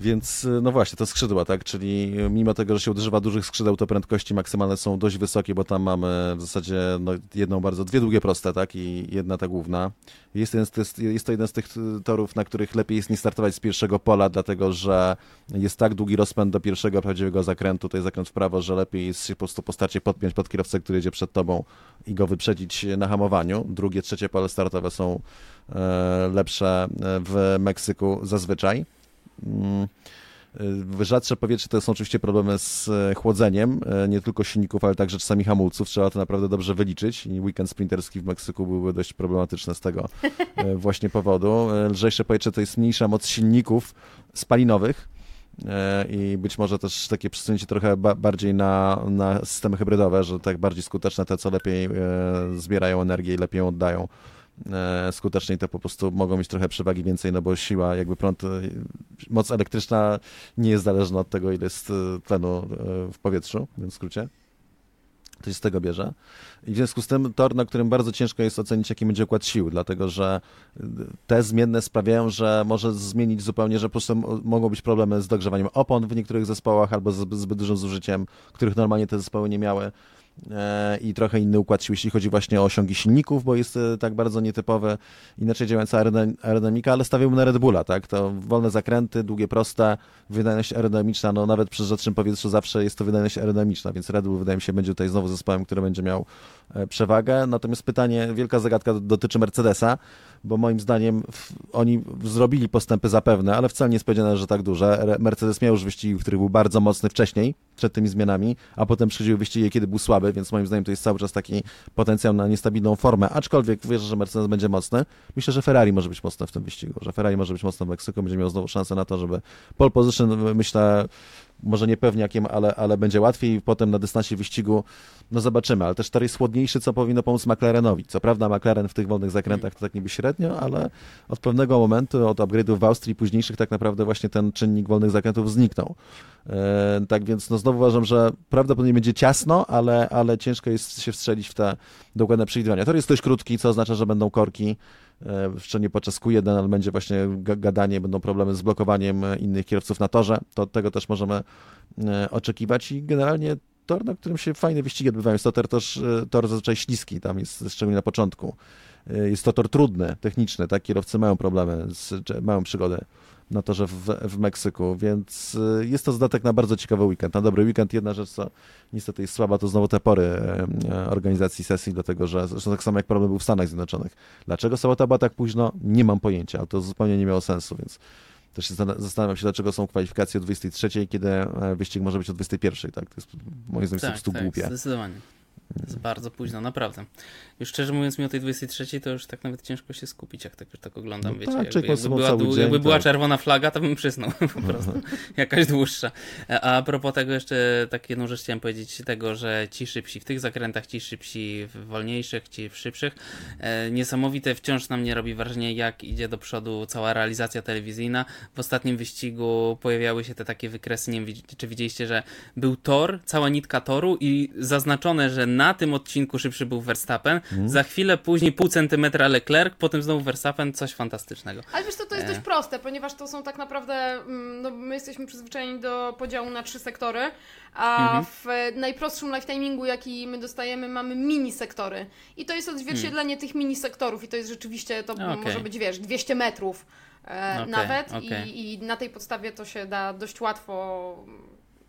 Więc y, no właśnie, to skrzydła, tak? Czyli mimo tego, że się używa dużych skrzydeł, to prędkości maksymalne są dość wysokie, bo tam mamy w zasadzie no, jedną bardzo, dwie długie proste, tak? I jedna ta główna. Jest, z, jest to jeden z tych torów, na których lepiej jest nie startować z pierwszego pola, dlatego że jest tak długi rozpęd do pierwszego prawdziwego zakrętu, to jest zakręt w prawo, że lepiej jest się po prostu po starcie podpiąć pod kierowcę, który jedzie przed tobą i go wyprzedzić na hamowaniu. Drugie, trzecie pole startowe są e, lepsze w Meksyku zazwyczaj. Mm, y, rzadsze powietrze to są oczywiście problemy z e, chłodzeniem, e, nie tylko silników, ale także czasami hamulców. Trzeba to naprawdę dobrze wyliczyć i weekend sprinterski w Meksyku byłby dość problematyczny z tego e, właśnie powodu. Lżejsze powietrze to jest mniejsza moc silników spalinowych i być może też takie przesunięcie trochę bardziej na, na systemy hybrydowe, że tak bardziej skuteczne te, co lepiej zbierają energię i lepiej ją oddają skuteczniej, to po prostu mogą mieć trochę przewagi więcej, no bo siła, jakby prąd, e, moc elektryczna nie jest zależna od tego, ile jest e, tlenu w powietrzu, w skrócie. To się z tego bierze. I w związku z tym tor, na którym bardzo ciężko jest ocenić, jaki będzie układ sił, dlatego że te zmienne sprawiają, że może zmienić zupełnie, że po prostu mogą być problemy z dogrzewaniem opon w niektórych zespołach albo z zbyt dużym zużyciem, których normalnie te zespoły nie miały. E, i trochę inny układ sił, jeśli chodzi właśnie o osiągi silników, bo jest e, tak bardzo nietypowe, inaczej działająca aerodynamika, ale stawiałbym na Red Bulla, tak? To wolne zakręty, długie, proste, wydajność aerodynamiczna, no nawet przy rzadszym powietrzu zawsze jest to wydajność aerodynamiczna, więc Red Bull wydaje mi się będzie tutaj znowu zespołem, który będzie miał e, przewagę. Natomiast pytanie, wielka zagadka dotyczy Mercedesa, bo moim zdaniem oni zrobili postępy zapewne, ale wcale nie jest że tak duże. Mercedes miał już wyścigi, w których był bardzo mocny wcześniej, przed tymi zmianami, a potem przychodziły wyścigi, kiedy był słaby, więc moim zdaniem to jest cały czas taki potencjał na niestabilną formę, aczkolwiek wierzę, że Mercedes będzie mocny. Myślę, że Ferrari może być mocne w tym wyścigu, że Ferrari może być mocne w Meksyku, będzie miał znowu szansę na to, żeby pole position, myślę, może nie pewniakiem, ale, ale będzie łatwiej. Potem na dystansie wyścigu, no zobaczymy, ale też tor jest chłodniejszy, co powinno pomóc McLarenowi. Co prawda McLaren w tych wolnych zakrętach to tak niby średnio, ale od pewnego momentu, od upgrade'ów w Austrii późniejszych tak naprawdę właśnie ten czynnik wolnych zakrętów zniknął. E, tak więc no znowu uważam, że prawdopodobnie będzie ciasno, ale, ale ciężko jest się wstrzelić w te dokładne przewidywania. Tor jest dość krótki, co oznacza, że będą korki, szczególnie podczas Q1, ale będzie właśnie gadanie, będą problemy z blokowaniem innych kierowców na torze, to tego też możemy e, oczekiwać i generalnie tor, na którym się fajne wyścigi odbywają. Jest to tor, też, tor zazwyczaj śliski, tam jest szczególnie na początku. Jest to tor trudny, techniczny, tak? Kierowcy mają problemy, z, mają przygodę na torze w, w Meksyku, więc y, jest to zdatek na bardzo ciekawy weekend, na dobry weekend. Jedna rzecz, co niestety jest słaba, to znowu te pory e, organizacji sesji, dlatego że zresztą tak samo jak problem był w Stanach Zjednoczonych. Dlaczego sobota była tak późno? Nie mam pojęcia, ale to zupełnie nie miało sensu, więc też się zastanawiam się, dlaczego są kwalifikacje o 23, kiedy e, wyścig może być o 21, tak? To jest moim zdaniem tak, po prostu tak, głupie. Zdecydowanie. To jest bardzo późno, naprawdę. Już szczerze mówiąc, mi o tej 23 to już tak nawet ciężko się skupić, jak tak, już tak oglądam, no wiecie. Tak, jakby, jakby, była, dzień, jakby tak. była czerwona flaga, to bym przysnął po prostu. Jakaś dłuższa. A, a propos tego jeszcze tak jedną rzecz chciałem powiedzieć, tego, że ci szybsi w tych zakrętach, ci szybsi w wolniejszych, ci w szybszych. E, niesamowite wciąż na mnie robi wrażenie, jak idzie do przodu cała realizacja telewizyjna. W ostatnim wyścigu pojawiały się te takie wykresy, nie wiem, czy widzieliście, że był tor, cała nitka toru i zaznaczone, że na tym odcinku szybszy był Verstappen, mm. za chwilę później pół centymetra Leclerc, potem znowu Verstappen, coś fantastycznego. Ale wiesz to, to jest e... dość proste, ponieważ to są tak naprawdę, mm, no my jesteśmy przyzwyczajeni do podziału na trzy sektory, a mhm. w najprostszym lifetimingu, jaki my dostajemy, mamy mini sektory. I to jest odzwierciedlenie hmm. tych mini sektorów i to jest rzeczywiście, to okay. może być, wiesz, 200 metrów e, okay, nawet okay. I, i na tej podstawie to się da dość łatwo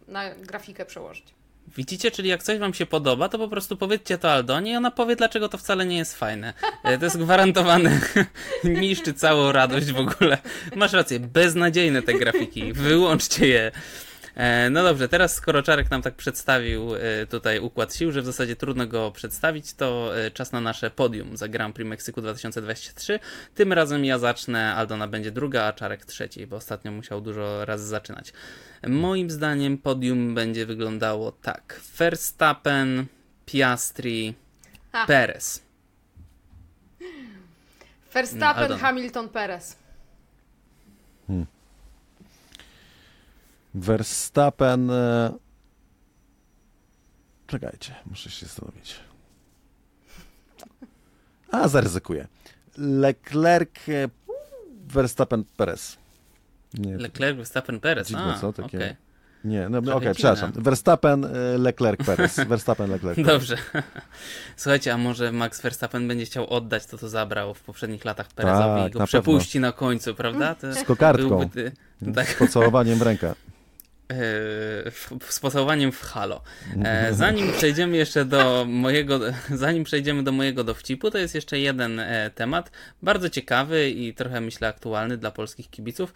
na grafikę przełożyć. Widzicie, czyli jak coś wam się podoba, to po prostu powiedzcie to Aldonie i ona powie, dlaczego to wcale nie jest fajne. E, to jest gwarantowane. Niszczy całą radość w ogóle. Masz rację, beznadziejne te grafiki. Wyłączcie je. E, no dobrze, teraz skoro Czarek nam tak przedstawił e, tutaj układ sił, że w zasadzie trudno go przedstawić, to czas na nasze podium za Grand Prix Meksyku 2023. Tym razem ja zacznę, Aldona będzie druga, a Czarek trzeci, bo ostatnio musiał dużo razy zaczynać. Moim zdaniem podium będzie wyglądało tak. Verstappen, Piastri, ha. Perez. Verstappen, no, Hamilton, Perez. Hmm. Verstappen. E, czekajcie, muszę się zastanowić. A, zaryzykuję. Leclerc, e, Verstappen, Perez. Nie, Leclerc, Verstappen, Perez. Dziwne, co takie? okej. nie no okej, dziwne. przepraszam. Verstappen, y, Leclerc, Perez. Verstappen, Leclerc. Dobrze. Słuchajcie, a może Max Verstappen będzie chciał oddać to, co zabrał w poprzednich latach Perezowi Tak, i go na przepuści na końcu, prawda? To Z kokardką. byłby tak, Z pocałowaniem w rękę. E, w- z pocałowaniem w halo. E, zanim przejdziemy jeszcze do mojego, zanim przejdziemy do mojego dowcipu, to jest jeszcze jeden e, temat, bardzo ciekawy i trochę myślę aktualny dla polskich kibiców.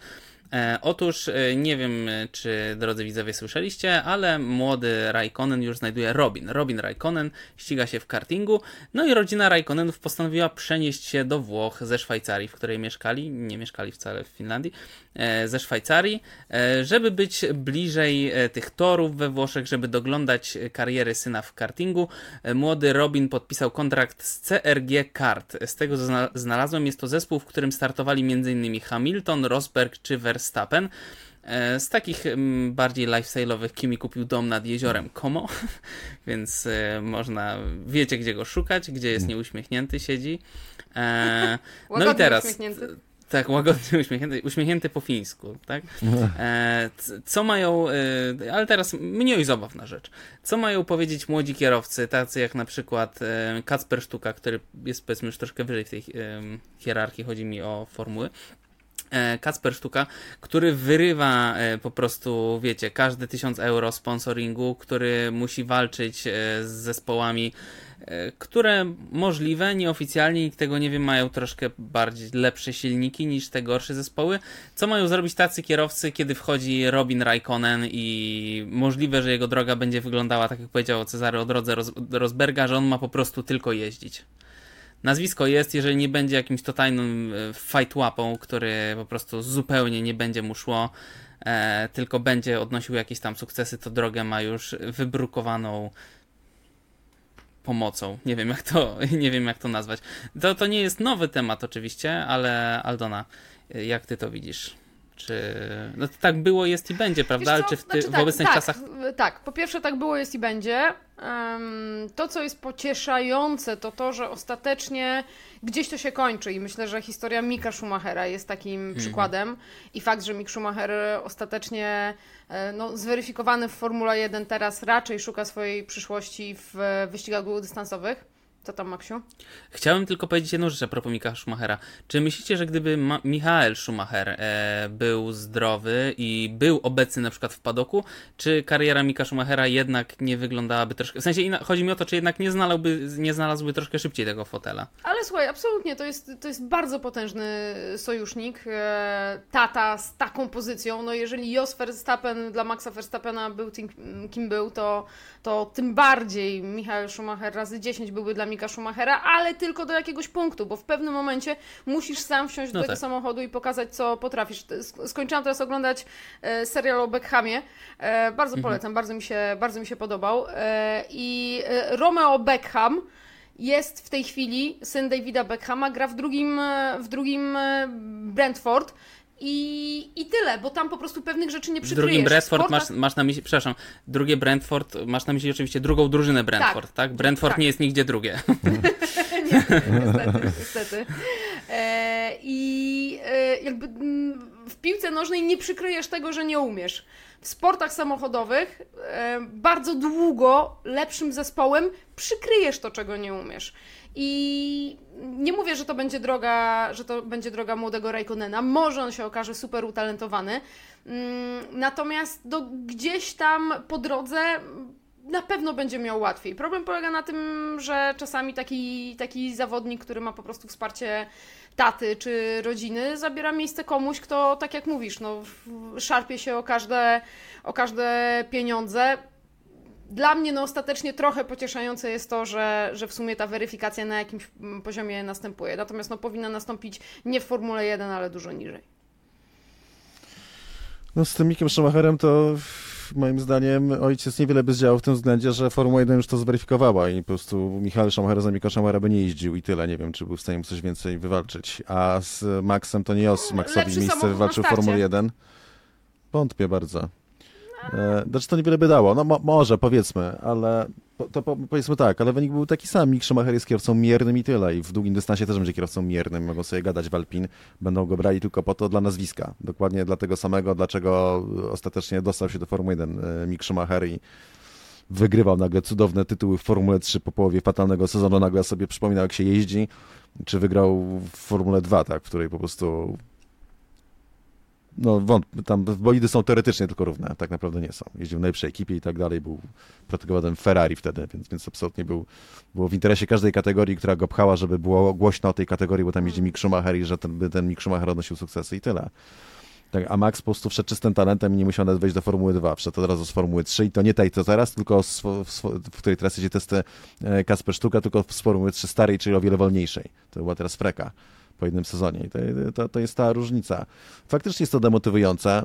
E, otóż e, nie wiem, e, czy drodzy widzowie słyszeliście, ale młody Raikkonen już znajduje Robin. Robin Raikkonen ściga się w kartingu, no i rodzina Raikkonenów postanowiła przenieść się do Włoch ze Szwajcarii, w której mieszkali, nie mieszkali wcale w Finlandii, e, ze Szwajcarii, e, żeby być bliżej e, tych torów we Włoszech, żeby doglądać e, kariery syna w kartingu. E, Młody Robin podpisał kontrakt z CRG Kart. Z tego co zna- znalazłem, jest to zespół, w którym startowali m.in. Hamilton, Rosberg czy Verstappen. E, Z takich mm, bardziej lifestyle'owych Kimi kupił dom nad jeziorem Como, więc e, można, wiecie gdzie go szukać, gdzie jest nieuśmiechnięty, siedzi. E, no i teraz. Tak, łagodnie uśmiechnięty, uśmiechnięty po fińsku, tak? E, co mają, e, ale teraz mniej zabawna rzecz. Co mają powiedzieć młodzi kierowcy, tacy jak na przykład e, Kacper Sztuka, który jest powiedzmy już troszkę wyżej w tej e, hierarchii, chodzi mi o formuły. E, Kacper Sztuka, który wyrywa e, po prostu, wiecie, każde 1000 euro sponsoringu, który musi walczyć z zespołami, które możliwe, nieoficjalnie, nikt tego nie wie, mają troszkę bardziej lepsze silniki niż te gorsze zespoły. Co mają zrobić tacy kierowcy, kiedy wchodzi Robin Raikkonen i możliwe, że jego droga będzie wyglądała tak, jak powiedział Cezary o drodze Ros Rosberga, że on ma po prostu tylko jeździć. Nazwisko jest, jeżeli nie będzie jakimś totalnym e, fight łapą, który po prostu zupełnie nie będzie mu szło, e, tylko będzie odnosił jakieś tam sukcesy, to drogę ma już wybrukowaną pomocą. Nie wiem jak to, nie wiem jak to nazwać. To, to nie jest nowy temat oczywiście, ale Aldona, jak ty to widzisz? Czy no to tak było, jest i będzie, prawda? Ale czy w, ty, Znaczy w obecnych tak, czasach Tak, tak, po pierwsze tak było, jest i będzie. To, co jest pocieszające, to to, że ostatecznie gdzieś to się kończy i myślę, że historia Mika Schumachera jest takim Mhm. przykładem i fakt, że Mick Schumacher ostatecznie e, no, zweryfikowany w Formule 1 teraz raczej szuka swojej przyszłości w wyścigach długodystansowych. Co tam, Maksiu? Chciałem tylko powiedzieć jedną rzecz a propos Michaela Schumachera. Czy myślicie, że gdyby Ma- Michael Schumacher e, był zdrowy i był obecny na przykład w padoku, czy kariera Mika Schumachera jednak nie wyglądałaby troszkę... W sensie chodzi mi o to, czy jednak nie, znalazłby, nie znalazłby troszkę szybciej tego fotela. Ale słuchaj, absolutnie, to jest, to jest bardzo potężny sojusznik. E, tata z taką pozycją. No jeżeli Jos Verstappen dla Maxa Verstappena był tym, kim był, to, to tym bardziej Michael Schumacher razy 10 byłby dla Mika Schumachera, ale tylko do jakiegoś punktu, bo w pewnym momencie musisz sam wsiąść No do tego tak. samochodu i pokazać, co potrafisz. Sk- Skończyłam teraz oglądać e, serial o Beckhamie. E, bardzo polecam, bardzo mi się, bardzo mi się podobał. E, I Romeo Beckham jest w tej chwili, syn Davida Beckhama, gra w drugim, w drugim Brentford. I, I tyle, bo tam po prostu pewnych rzeczy nie przykryjesz. drugim W Brentford sportach- masz, masz na myśli, przepraszam, drugie Brentford, masz na myśli oczywiście drugą drużynę Brentford, tak? Brentford tak. nie jest nigdzie drugie. niestety, niestety. E, I e, jakby mm, w piłce nożnej nie przykryjesz tego, że nie umiesz. W sportach samochodowych e, bardzo długo lepszym zespołem przykryjesz to, czego nie umiesz. I nie mówię, że to będzie droga, że to będzie droga młodego Raikkonena. Może on się okaże super utalentowany. Mm, Natomiast no, gdzieś tam po drodze na pewno będzie miał łatwiej. Problem polega na tym, że czasami taki, taki zawodnik, który ma po prostu wsparcie taty czy rodziny, zabiera miejsce komuś, kto, tak jak mówisz, no, szarpie się o każde, o każde pieniądze. Dla mnie no, ostatecznie trochę pocieszające jest to, że, że w sumie ta weryfikacja na jakimś mm, poziomie następuje. Natomiast no, powinna nastąpić nie w Formule 1, ale dużo niżej. No z tym Mikiem Schumacherem to moim zdaniem ojciec niewiele by zdziałał w tym względzie, że Formuła 1 już to zweryfikowała i po prostu Michał Schumacher za Mika Schumachera by nie jeździł i tyle. Nie wiem, czy był w stanie coś więcej wywalczyć. A z Maxem to nie os Maxowi Lepszy miejsce wywalczył w. Formule 1. Wątpię bardzo. E, znaczy to niewiele by dało, no mo może powiedzmy, ale to, to powiedzmy tak, ale wynik był taki sam. Mick Schumacher jest kierowcą miernym i tyle. I w długim dystansie też będzie kierowcą miernym. Mogą sobie gadać w Alpin. Będą go brali tylko po to dla nazwiska. Dokładnie dla tego samego, dlaczego ostatecznie dostał się do Formuły 1 e, Mick Schumacher i wygrywał nagle cudowne tytuły w Formule 3 po połowie fatalnego sezonu. Nagle sobie przypominał, jak się jeździ. Czy wygrał w Formule 2, tak, w której po prostu no wątpię, tam bolidy są teoretycznie tylko równe, tak naprawdę nie są. Jeździł w najlepszej ekipie i tak dalej, był protegowanym Ferrari wtedy, więc, więc absolutnie był, było w interesie każdej kategorii, która go pchała, żeby było głośno o tej kategorii, bo tam jeździ Mick Schumacher i że ten, ten Mick Schumacher odnosił sukcesy i tyle. Tak, a Max po prostu wszedł czystym talentem i nie musiał nawet wejść do Formuły 2. Wszedł od razu z Formuły 3 i to nie tej, co teraz, tylko w, w, której teraz jedzie testy e, Kasper Sztuka, tylko z Formuły 3 starej, czyli o wiele wolniejszej. To była teraz Freka po jednym sezonie. I to, to, to, jest ta różnica. Faktycznie jest to demotywujące. E,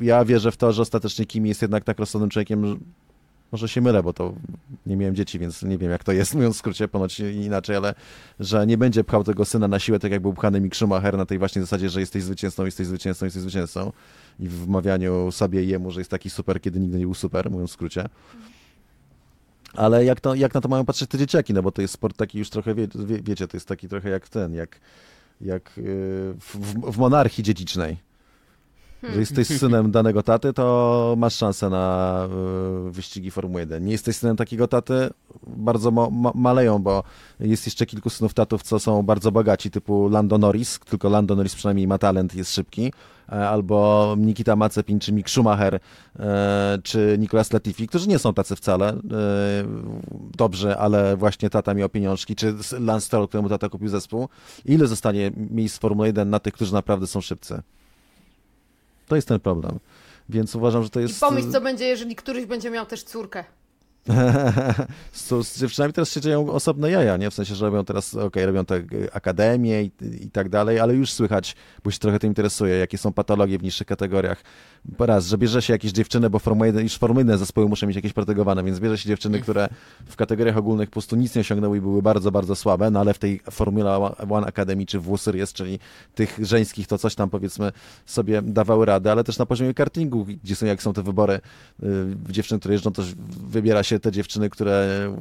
ja wierzę w to, że ostatecznie Kimi jest jednak tak rozsądnym człowiekiem, może się mylę, bo to nie miałem dzieci, więc nie wiem jak to jest, mówiąc w skrócie, ponoć inaczej, ale że nie będzie pchał tego syna na siłę, tak jak był pchany Mick Schumacher na tej właśnie zasadzie, że jesteś zwycięzcą, jesteś zwycięzcą, jesteś zwycięzcą i w wmawianiu sobie i jemu, że jest taki super, kiedy nigdy nie był super, mówiąc w skrócie. Ale jak, to, jak na to mają patrzeć te dzieciaki, no bo to jest sport taki już trochę, wie, wie, wiecie, to jest taki trochę jak ten, jak, jak yy, w, w monarchii dziedzicznej. Że jesteś synem danego taty, to masz szansę na y, wyścigi Formuły 1. Nie jesteś synem takiego taty, bardzo ma, ma, maleją, bo jest jeszcze kilku synów tatów, co są bardzo bogaci, typu Lando Norris, tylko Lando Norris przynajmniej ma talent, jest szybki, albo Nikita Mazepin, czy Mick Schumacher, e, czy Nicolas Latifi, którzy nie są tacy wcale e, dobrze, ale właśnie tata miał pieniążki, czy Lance Stroll, któremu tata kupił zespół. Ile zostanie miejsc w Formule 1 na tych, którzy naprawdę są szybcy? To jest ten problem. Więc uważam, że to jest. I pomyśl, co będzie, jeżeli któryś będzie miał też córkę. z, z teraz się dzieją osobne jaja, nie? W sensie, że robią teraz, okej, okay, robią te akademie i, i, tak dalej, ale już słychać, bo się trochę tym interesuje, jakie są patologie w niższych kategoriach. Raz, że bierze się jakieś dziewczyny, bo Formuła 1, już formułne zespoły muszą mieć jakieś protegowane, więc bierze się dziewczyny, które w kategoriach ogólnych po prostu nic nie osiągnęły i były bardzo, bardzo słabe, no ale w tej Formula One Academy czy w jest, czyli tych żeńskich, to coś tam powiedzmy sobie dawały radę, ale też na poziomie kartingu, gdzie są, jak są te wybory y, dziewczyn, które jeżdżą, to wybiera się te dziewczyny, które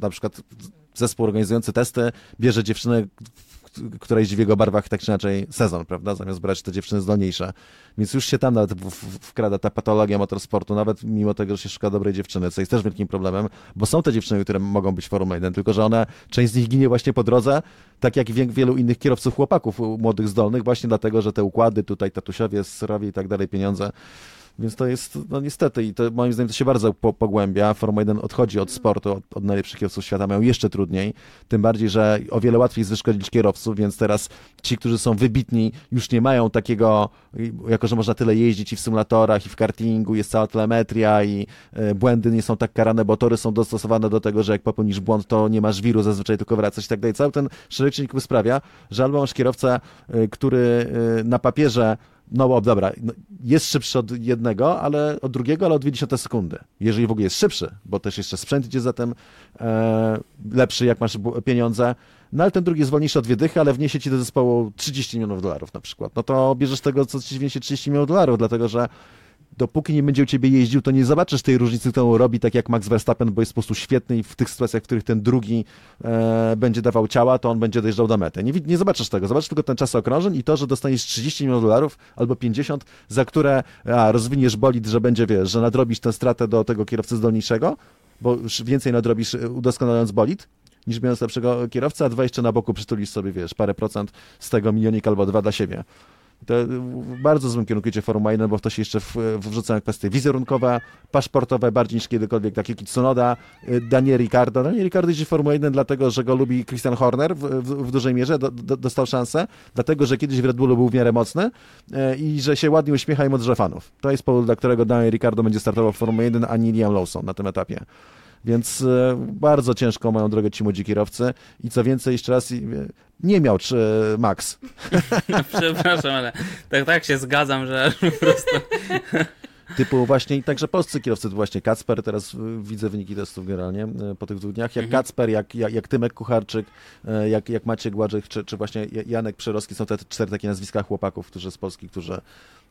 na przykład zespół organizujący testy bierze dziewczynę, która jeździ w jego barwach tak czy inaczej sezon, prawda, zamiast brać te dziewczyny zdolniejsze. Więc już się tam nawet wkrada ta patologia motorsportu, nawet mimo tego, że się szuka dobrej dziewczyny, co jest też wielkim problemem, bo są te dziewczyny, które mogą być Formuła 1, tylko że one, część z nich ginie właśnie po drodze, tak jak wielu innych kierowców chłopaków młodych, zdolnych, właśnie dlatego, że te układy tutaj, tatusiowie, syrowie i tak dalej, pieniądze więc to jest, no niestety, i to moim zdaniem to się bardzo po, pogłębia. Formuła 1 odchodzi od sportu, od, od najlepszych kierowców świata, mają jeszcze trudniej. Tym bardziej, że o wiele łatwiej jest wyszkolić kierowców, więc teraz ci, którzy są wybitni, już nie mają takiego, jako że można tyle jeździć i w symulatorach, i w kartingu, jest cała telemetria i y, błędy nie są tak karane, bo tory są dostosowane do tego, że jak popełnisz błąd, to nie masz wiru, zazwyczaj tylko wracać i tak dalej. Cały ten szereg czynników sprawia, że albo masz kierowcę, y, który y, na papierze no dobra, no, jest szybszy od jednego, ale od drugiego, ale o 20 sekundy. Jeżeli w ogóle jest szybszy, bo też jeszcze sprzęt idzie zatem e, lepszy, jak masz pieniądze, no ale ten drugi jest wolniejszy o dwie dychy, ale wniesie ci do zespołu 30 milionów dolarów na przykład. No to bierzesz tego, co ci wniesie 30 milionów dolarów, dlatego że dopóki nie będzie u ciebie jeździł, to nie zobaczysz tej różnicy, którą robi, tak jak Max Verstappen, bo jest po prostu świetny i w tych sytuacjach, w których ten drugi e, będzie dawał ciała, to on będzie dojeżdżał do mety. Nie, nie zobaczysz tego, zobaczysz tylko ten czas okrążeń i to, że dostaniesz 30 milionów dolarów albo 50, za które a, rozwiniesz bolid, że będzie, wiesz, że nadrobisz tę stratę do tego kierowcy zdolniejszego, bo więcej nadrobisz e, udoskonalając bolid, niż mając lepszego kierowcę, a dwa jeszcze na boku przytulisz sobie, wiesz, parę procent z tego milionik albo dwa dla siebie. To w bardzo złym kierunku idzie Formuła 1, bo w to się jeszcze wrzucają kwestie wizerunkowe, paszportowe, bardziej niż kiedykolwiek, takie jak Tsunoda, y, Daniel Ricardo. Daniel Ricardo idzie w Formuła 1 dlatego, że go lubi Christian Horner w, w, w dużej mierze, do, do, dostał szansę, dlatego, że kiedyś w Red Bullu był w miarę mocny e, i że się ładnie uśmiecha i modrze fanów. To jest powód, dla którego Daniel Ricardo będzie startował w Formule 1, a nie Liam Lawson na tym etapie. Więc e, bardzo ciężką mają drogę ci młodzi kierowcy i co więcej, jeszcze raz, nie miał czy Max. Przepraszam, ale tak, tak się zgadzam, że po prostu... typu właśnie i także polscy kierowcy, właśnie Kacper, teraz y, widzę wyniki testów generalnie y, po tych dwóch dniach, jak Mhm. Kacper, jak, jak, jak Tymek Kucharczyk, y, jak, jak Maciek Gładżyk, czy, czy właśnie Janek Przerowski, są te cztery takie nazwiska chłopaków, którzy z Polski, którzy,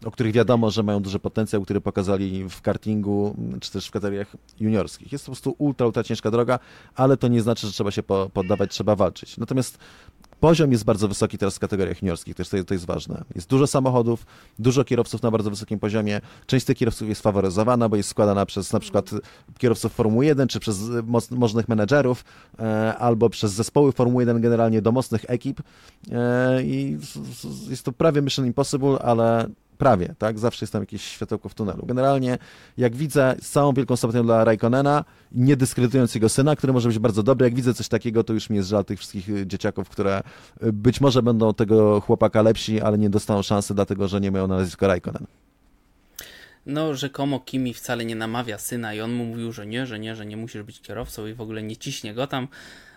o których wiadomo, że mają duży potencjał, który pokazali w kartingu, mm, czy też w kategoriach juniorskich. Jest to po prostu ultra, ultra ciężka droga, ale to nie znaczy, że trzeba się po, poddawać, trzeba walczyć. Natomiast Poziom jest bardzo wysoki teraz w kategoriach juniorskich, też to, to jest ważne. Jest dużo samochodów, dużo kierowców na bardzo wysokim poziomie. Część tych kierowców jest faworyzowana, bo jest składana przez na przykład kierowców Formuły 1, czy przez moc, możnych menedżerów, e, albo przez zespoły Formuły 1 generalnie do mocnych ekip. E, I jest to prawie Mission Impossible, ale prawie, tak? Zawsze jest tam jakieś światełko w tunelu. Generalnie, jak widzę, z całą wielką sympatią dla Raikkonena, nie dyskredytując jego syna, który może być bardzo dobry, jak widzę coś takiego, to już mi jest żal tych wszystkich y, dzieciaków, które y, być może będą tego chłopaka lepsi, ale nie dostaną szansy, dlatego że nie mają na nazwisko Raikkonen. No, rzekomo Kimi wcale nie namawia syna i on mu mówił, że nie, że nie, że nie musisz być kierowcą i w ogóle nie ciśnie go tam.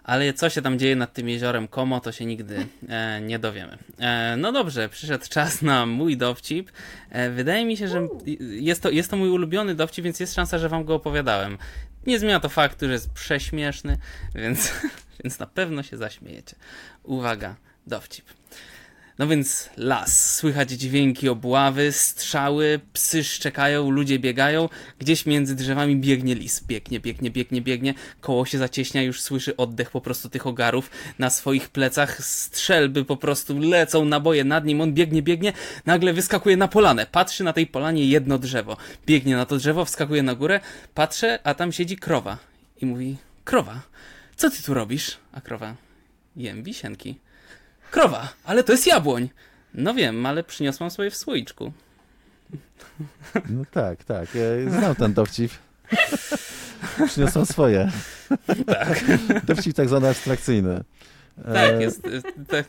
Ale co się tam dzieje nad tym jeziorem Komo, to się nigdy e, nie dowiemy. E, no dobrze, przyszedł czas na mój dowcip. E, wydaje mi się, że jest to, jest to mój ulubiony dowcip, więc jest szansa, że wam go opowiadałem. Nie zmienia to faktu, że jest prześmieszny, więc, więc na pewno się zaśmiejecie. Uwaga, dowcip. No więc las, słychać dźwięki obławy, strzały, psy szczekają, ludzie biegają, gdzieś między drzewami biegnie lis, biegnie, biegnie, biegnie, biegnie, koło się zacieśnia, już słyszy oddech po prostu tych ogarów na swoich plecach, strzelby po prostu lecą, naboje nad nim, on biegnie, biegnie, nagle wyskakuje na polanę, patrzy na tej polanie jedno drzewo, biegnie na to drzewo, wskakuje na górę, patrzę, a tam siedzi krowa. I mówi, krowa, co ty tu robisz? A krowa, jem wisienki. Krowa, ale to jest jabłoń. No wiem, ale przyniosłam sobie w słoiczku. No tak, tak, znam ten dowcip. Przyniosą swoje. Tak. Dowcip tak zwany abstrakcyjny. Tak, E, jest. e,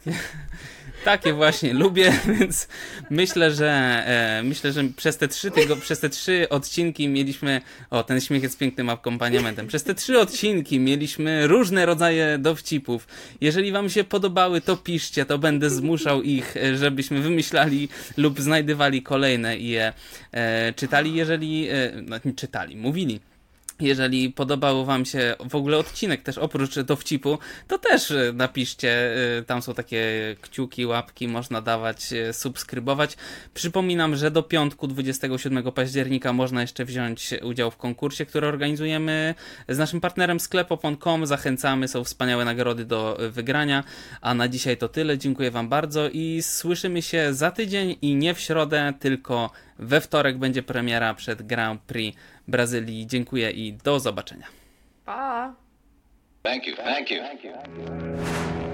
Takie, właśnie lubię, więc myślę, że e, myślę, że przez te trzy tygo, przez te trzy odcinki mieliśmy. O, ten śmiech jest pięknym akompaniamentem. Przez te trzy odcinki mieliśmy różne rodzaje dowcipów. Jeżeli wam się podobały, to piszcie, to będę zmuszał ich, e, żebyśmy wymyślali lub znajdywali kolejne i je e, czytali, jeżeli. E, no, czytali, mówili. Jeżeli podobał Wam się w ogóle odcinek, też oprócz dowcipu, to też e, napiszcie. e, Tam są takie kciuki, łapki, można dawać, e, subskrybować. Przypominam, że do piątku 27 października można jeszcze wziąć udział w konkursie, który organizujemy z naszym partnerem sklepopon.com. Zachęcamy, są wspaniałe nagrody do wygrania. A na dzisiaj to tyle. Dziękuję Wam bardzo i słyszymy się za tydzień i nie w środę, tylko we wtorek będzie premiera przed Grand Prix Brazylii. Dziękuję i do zobaczenia. Pa! Thank you. Thank you.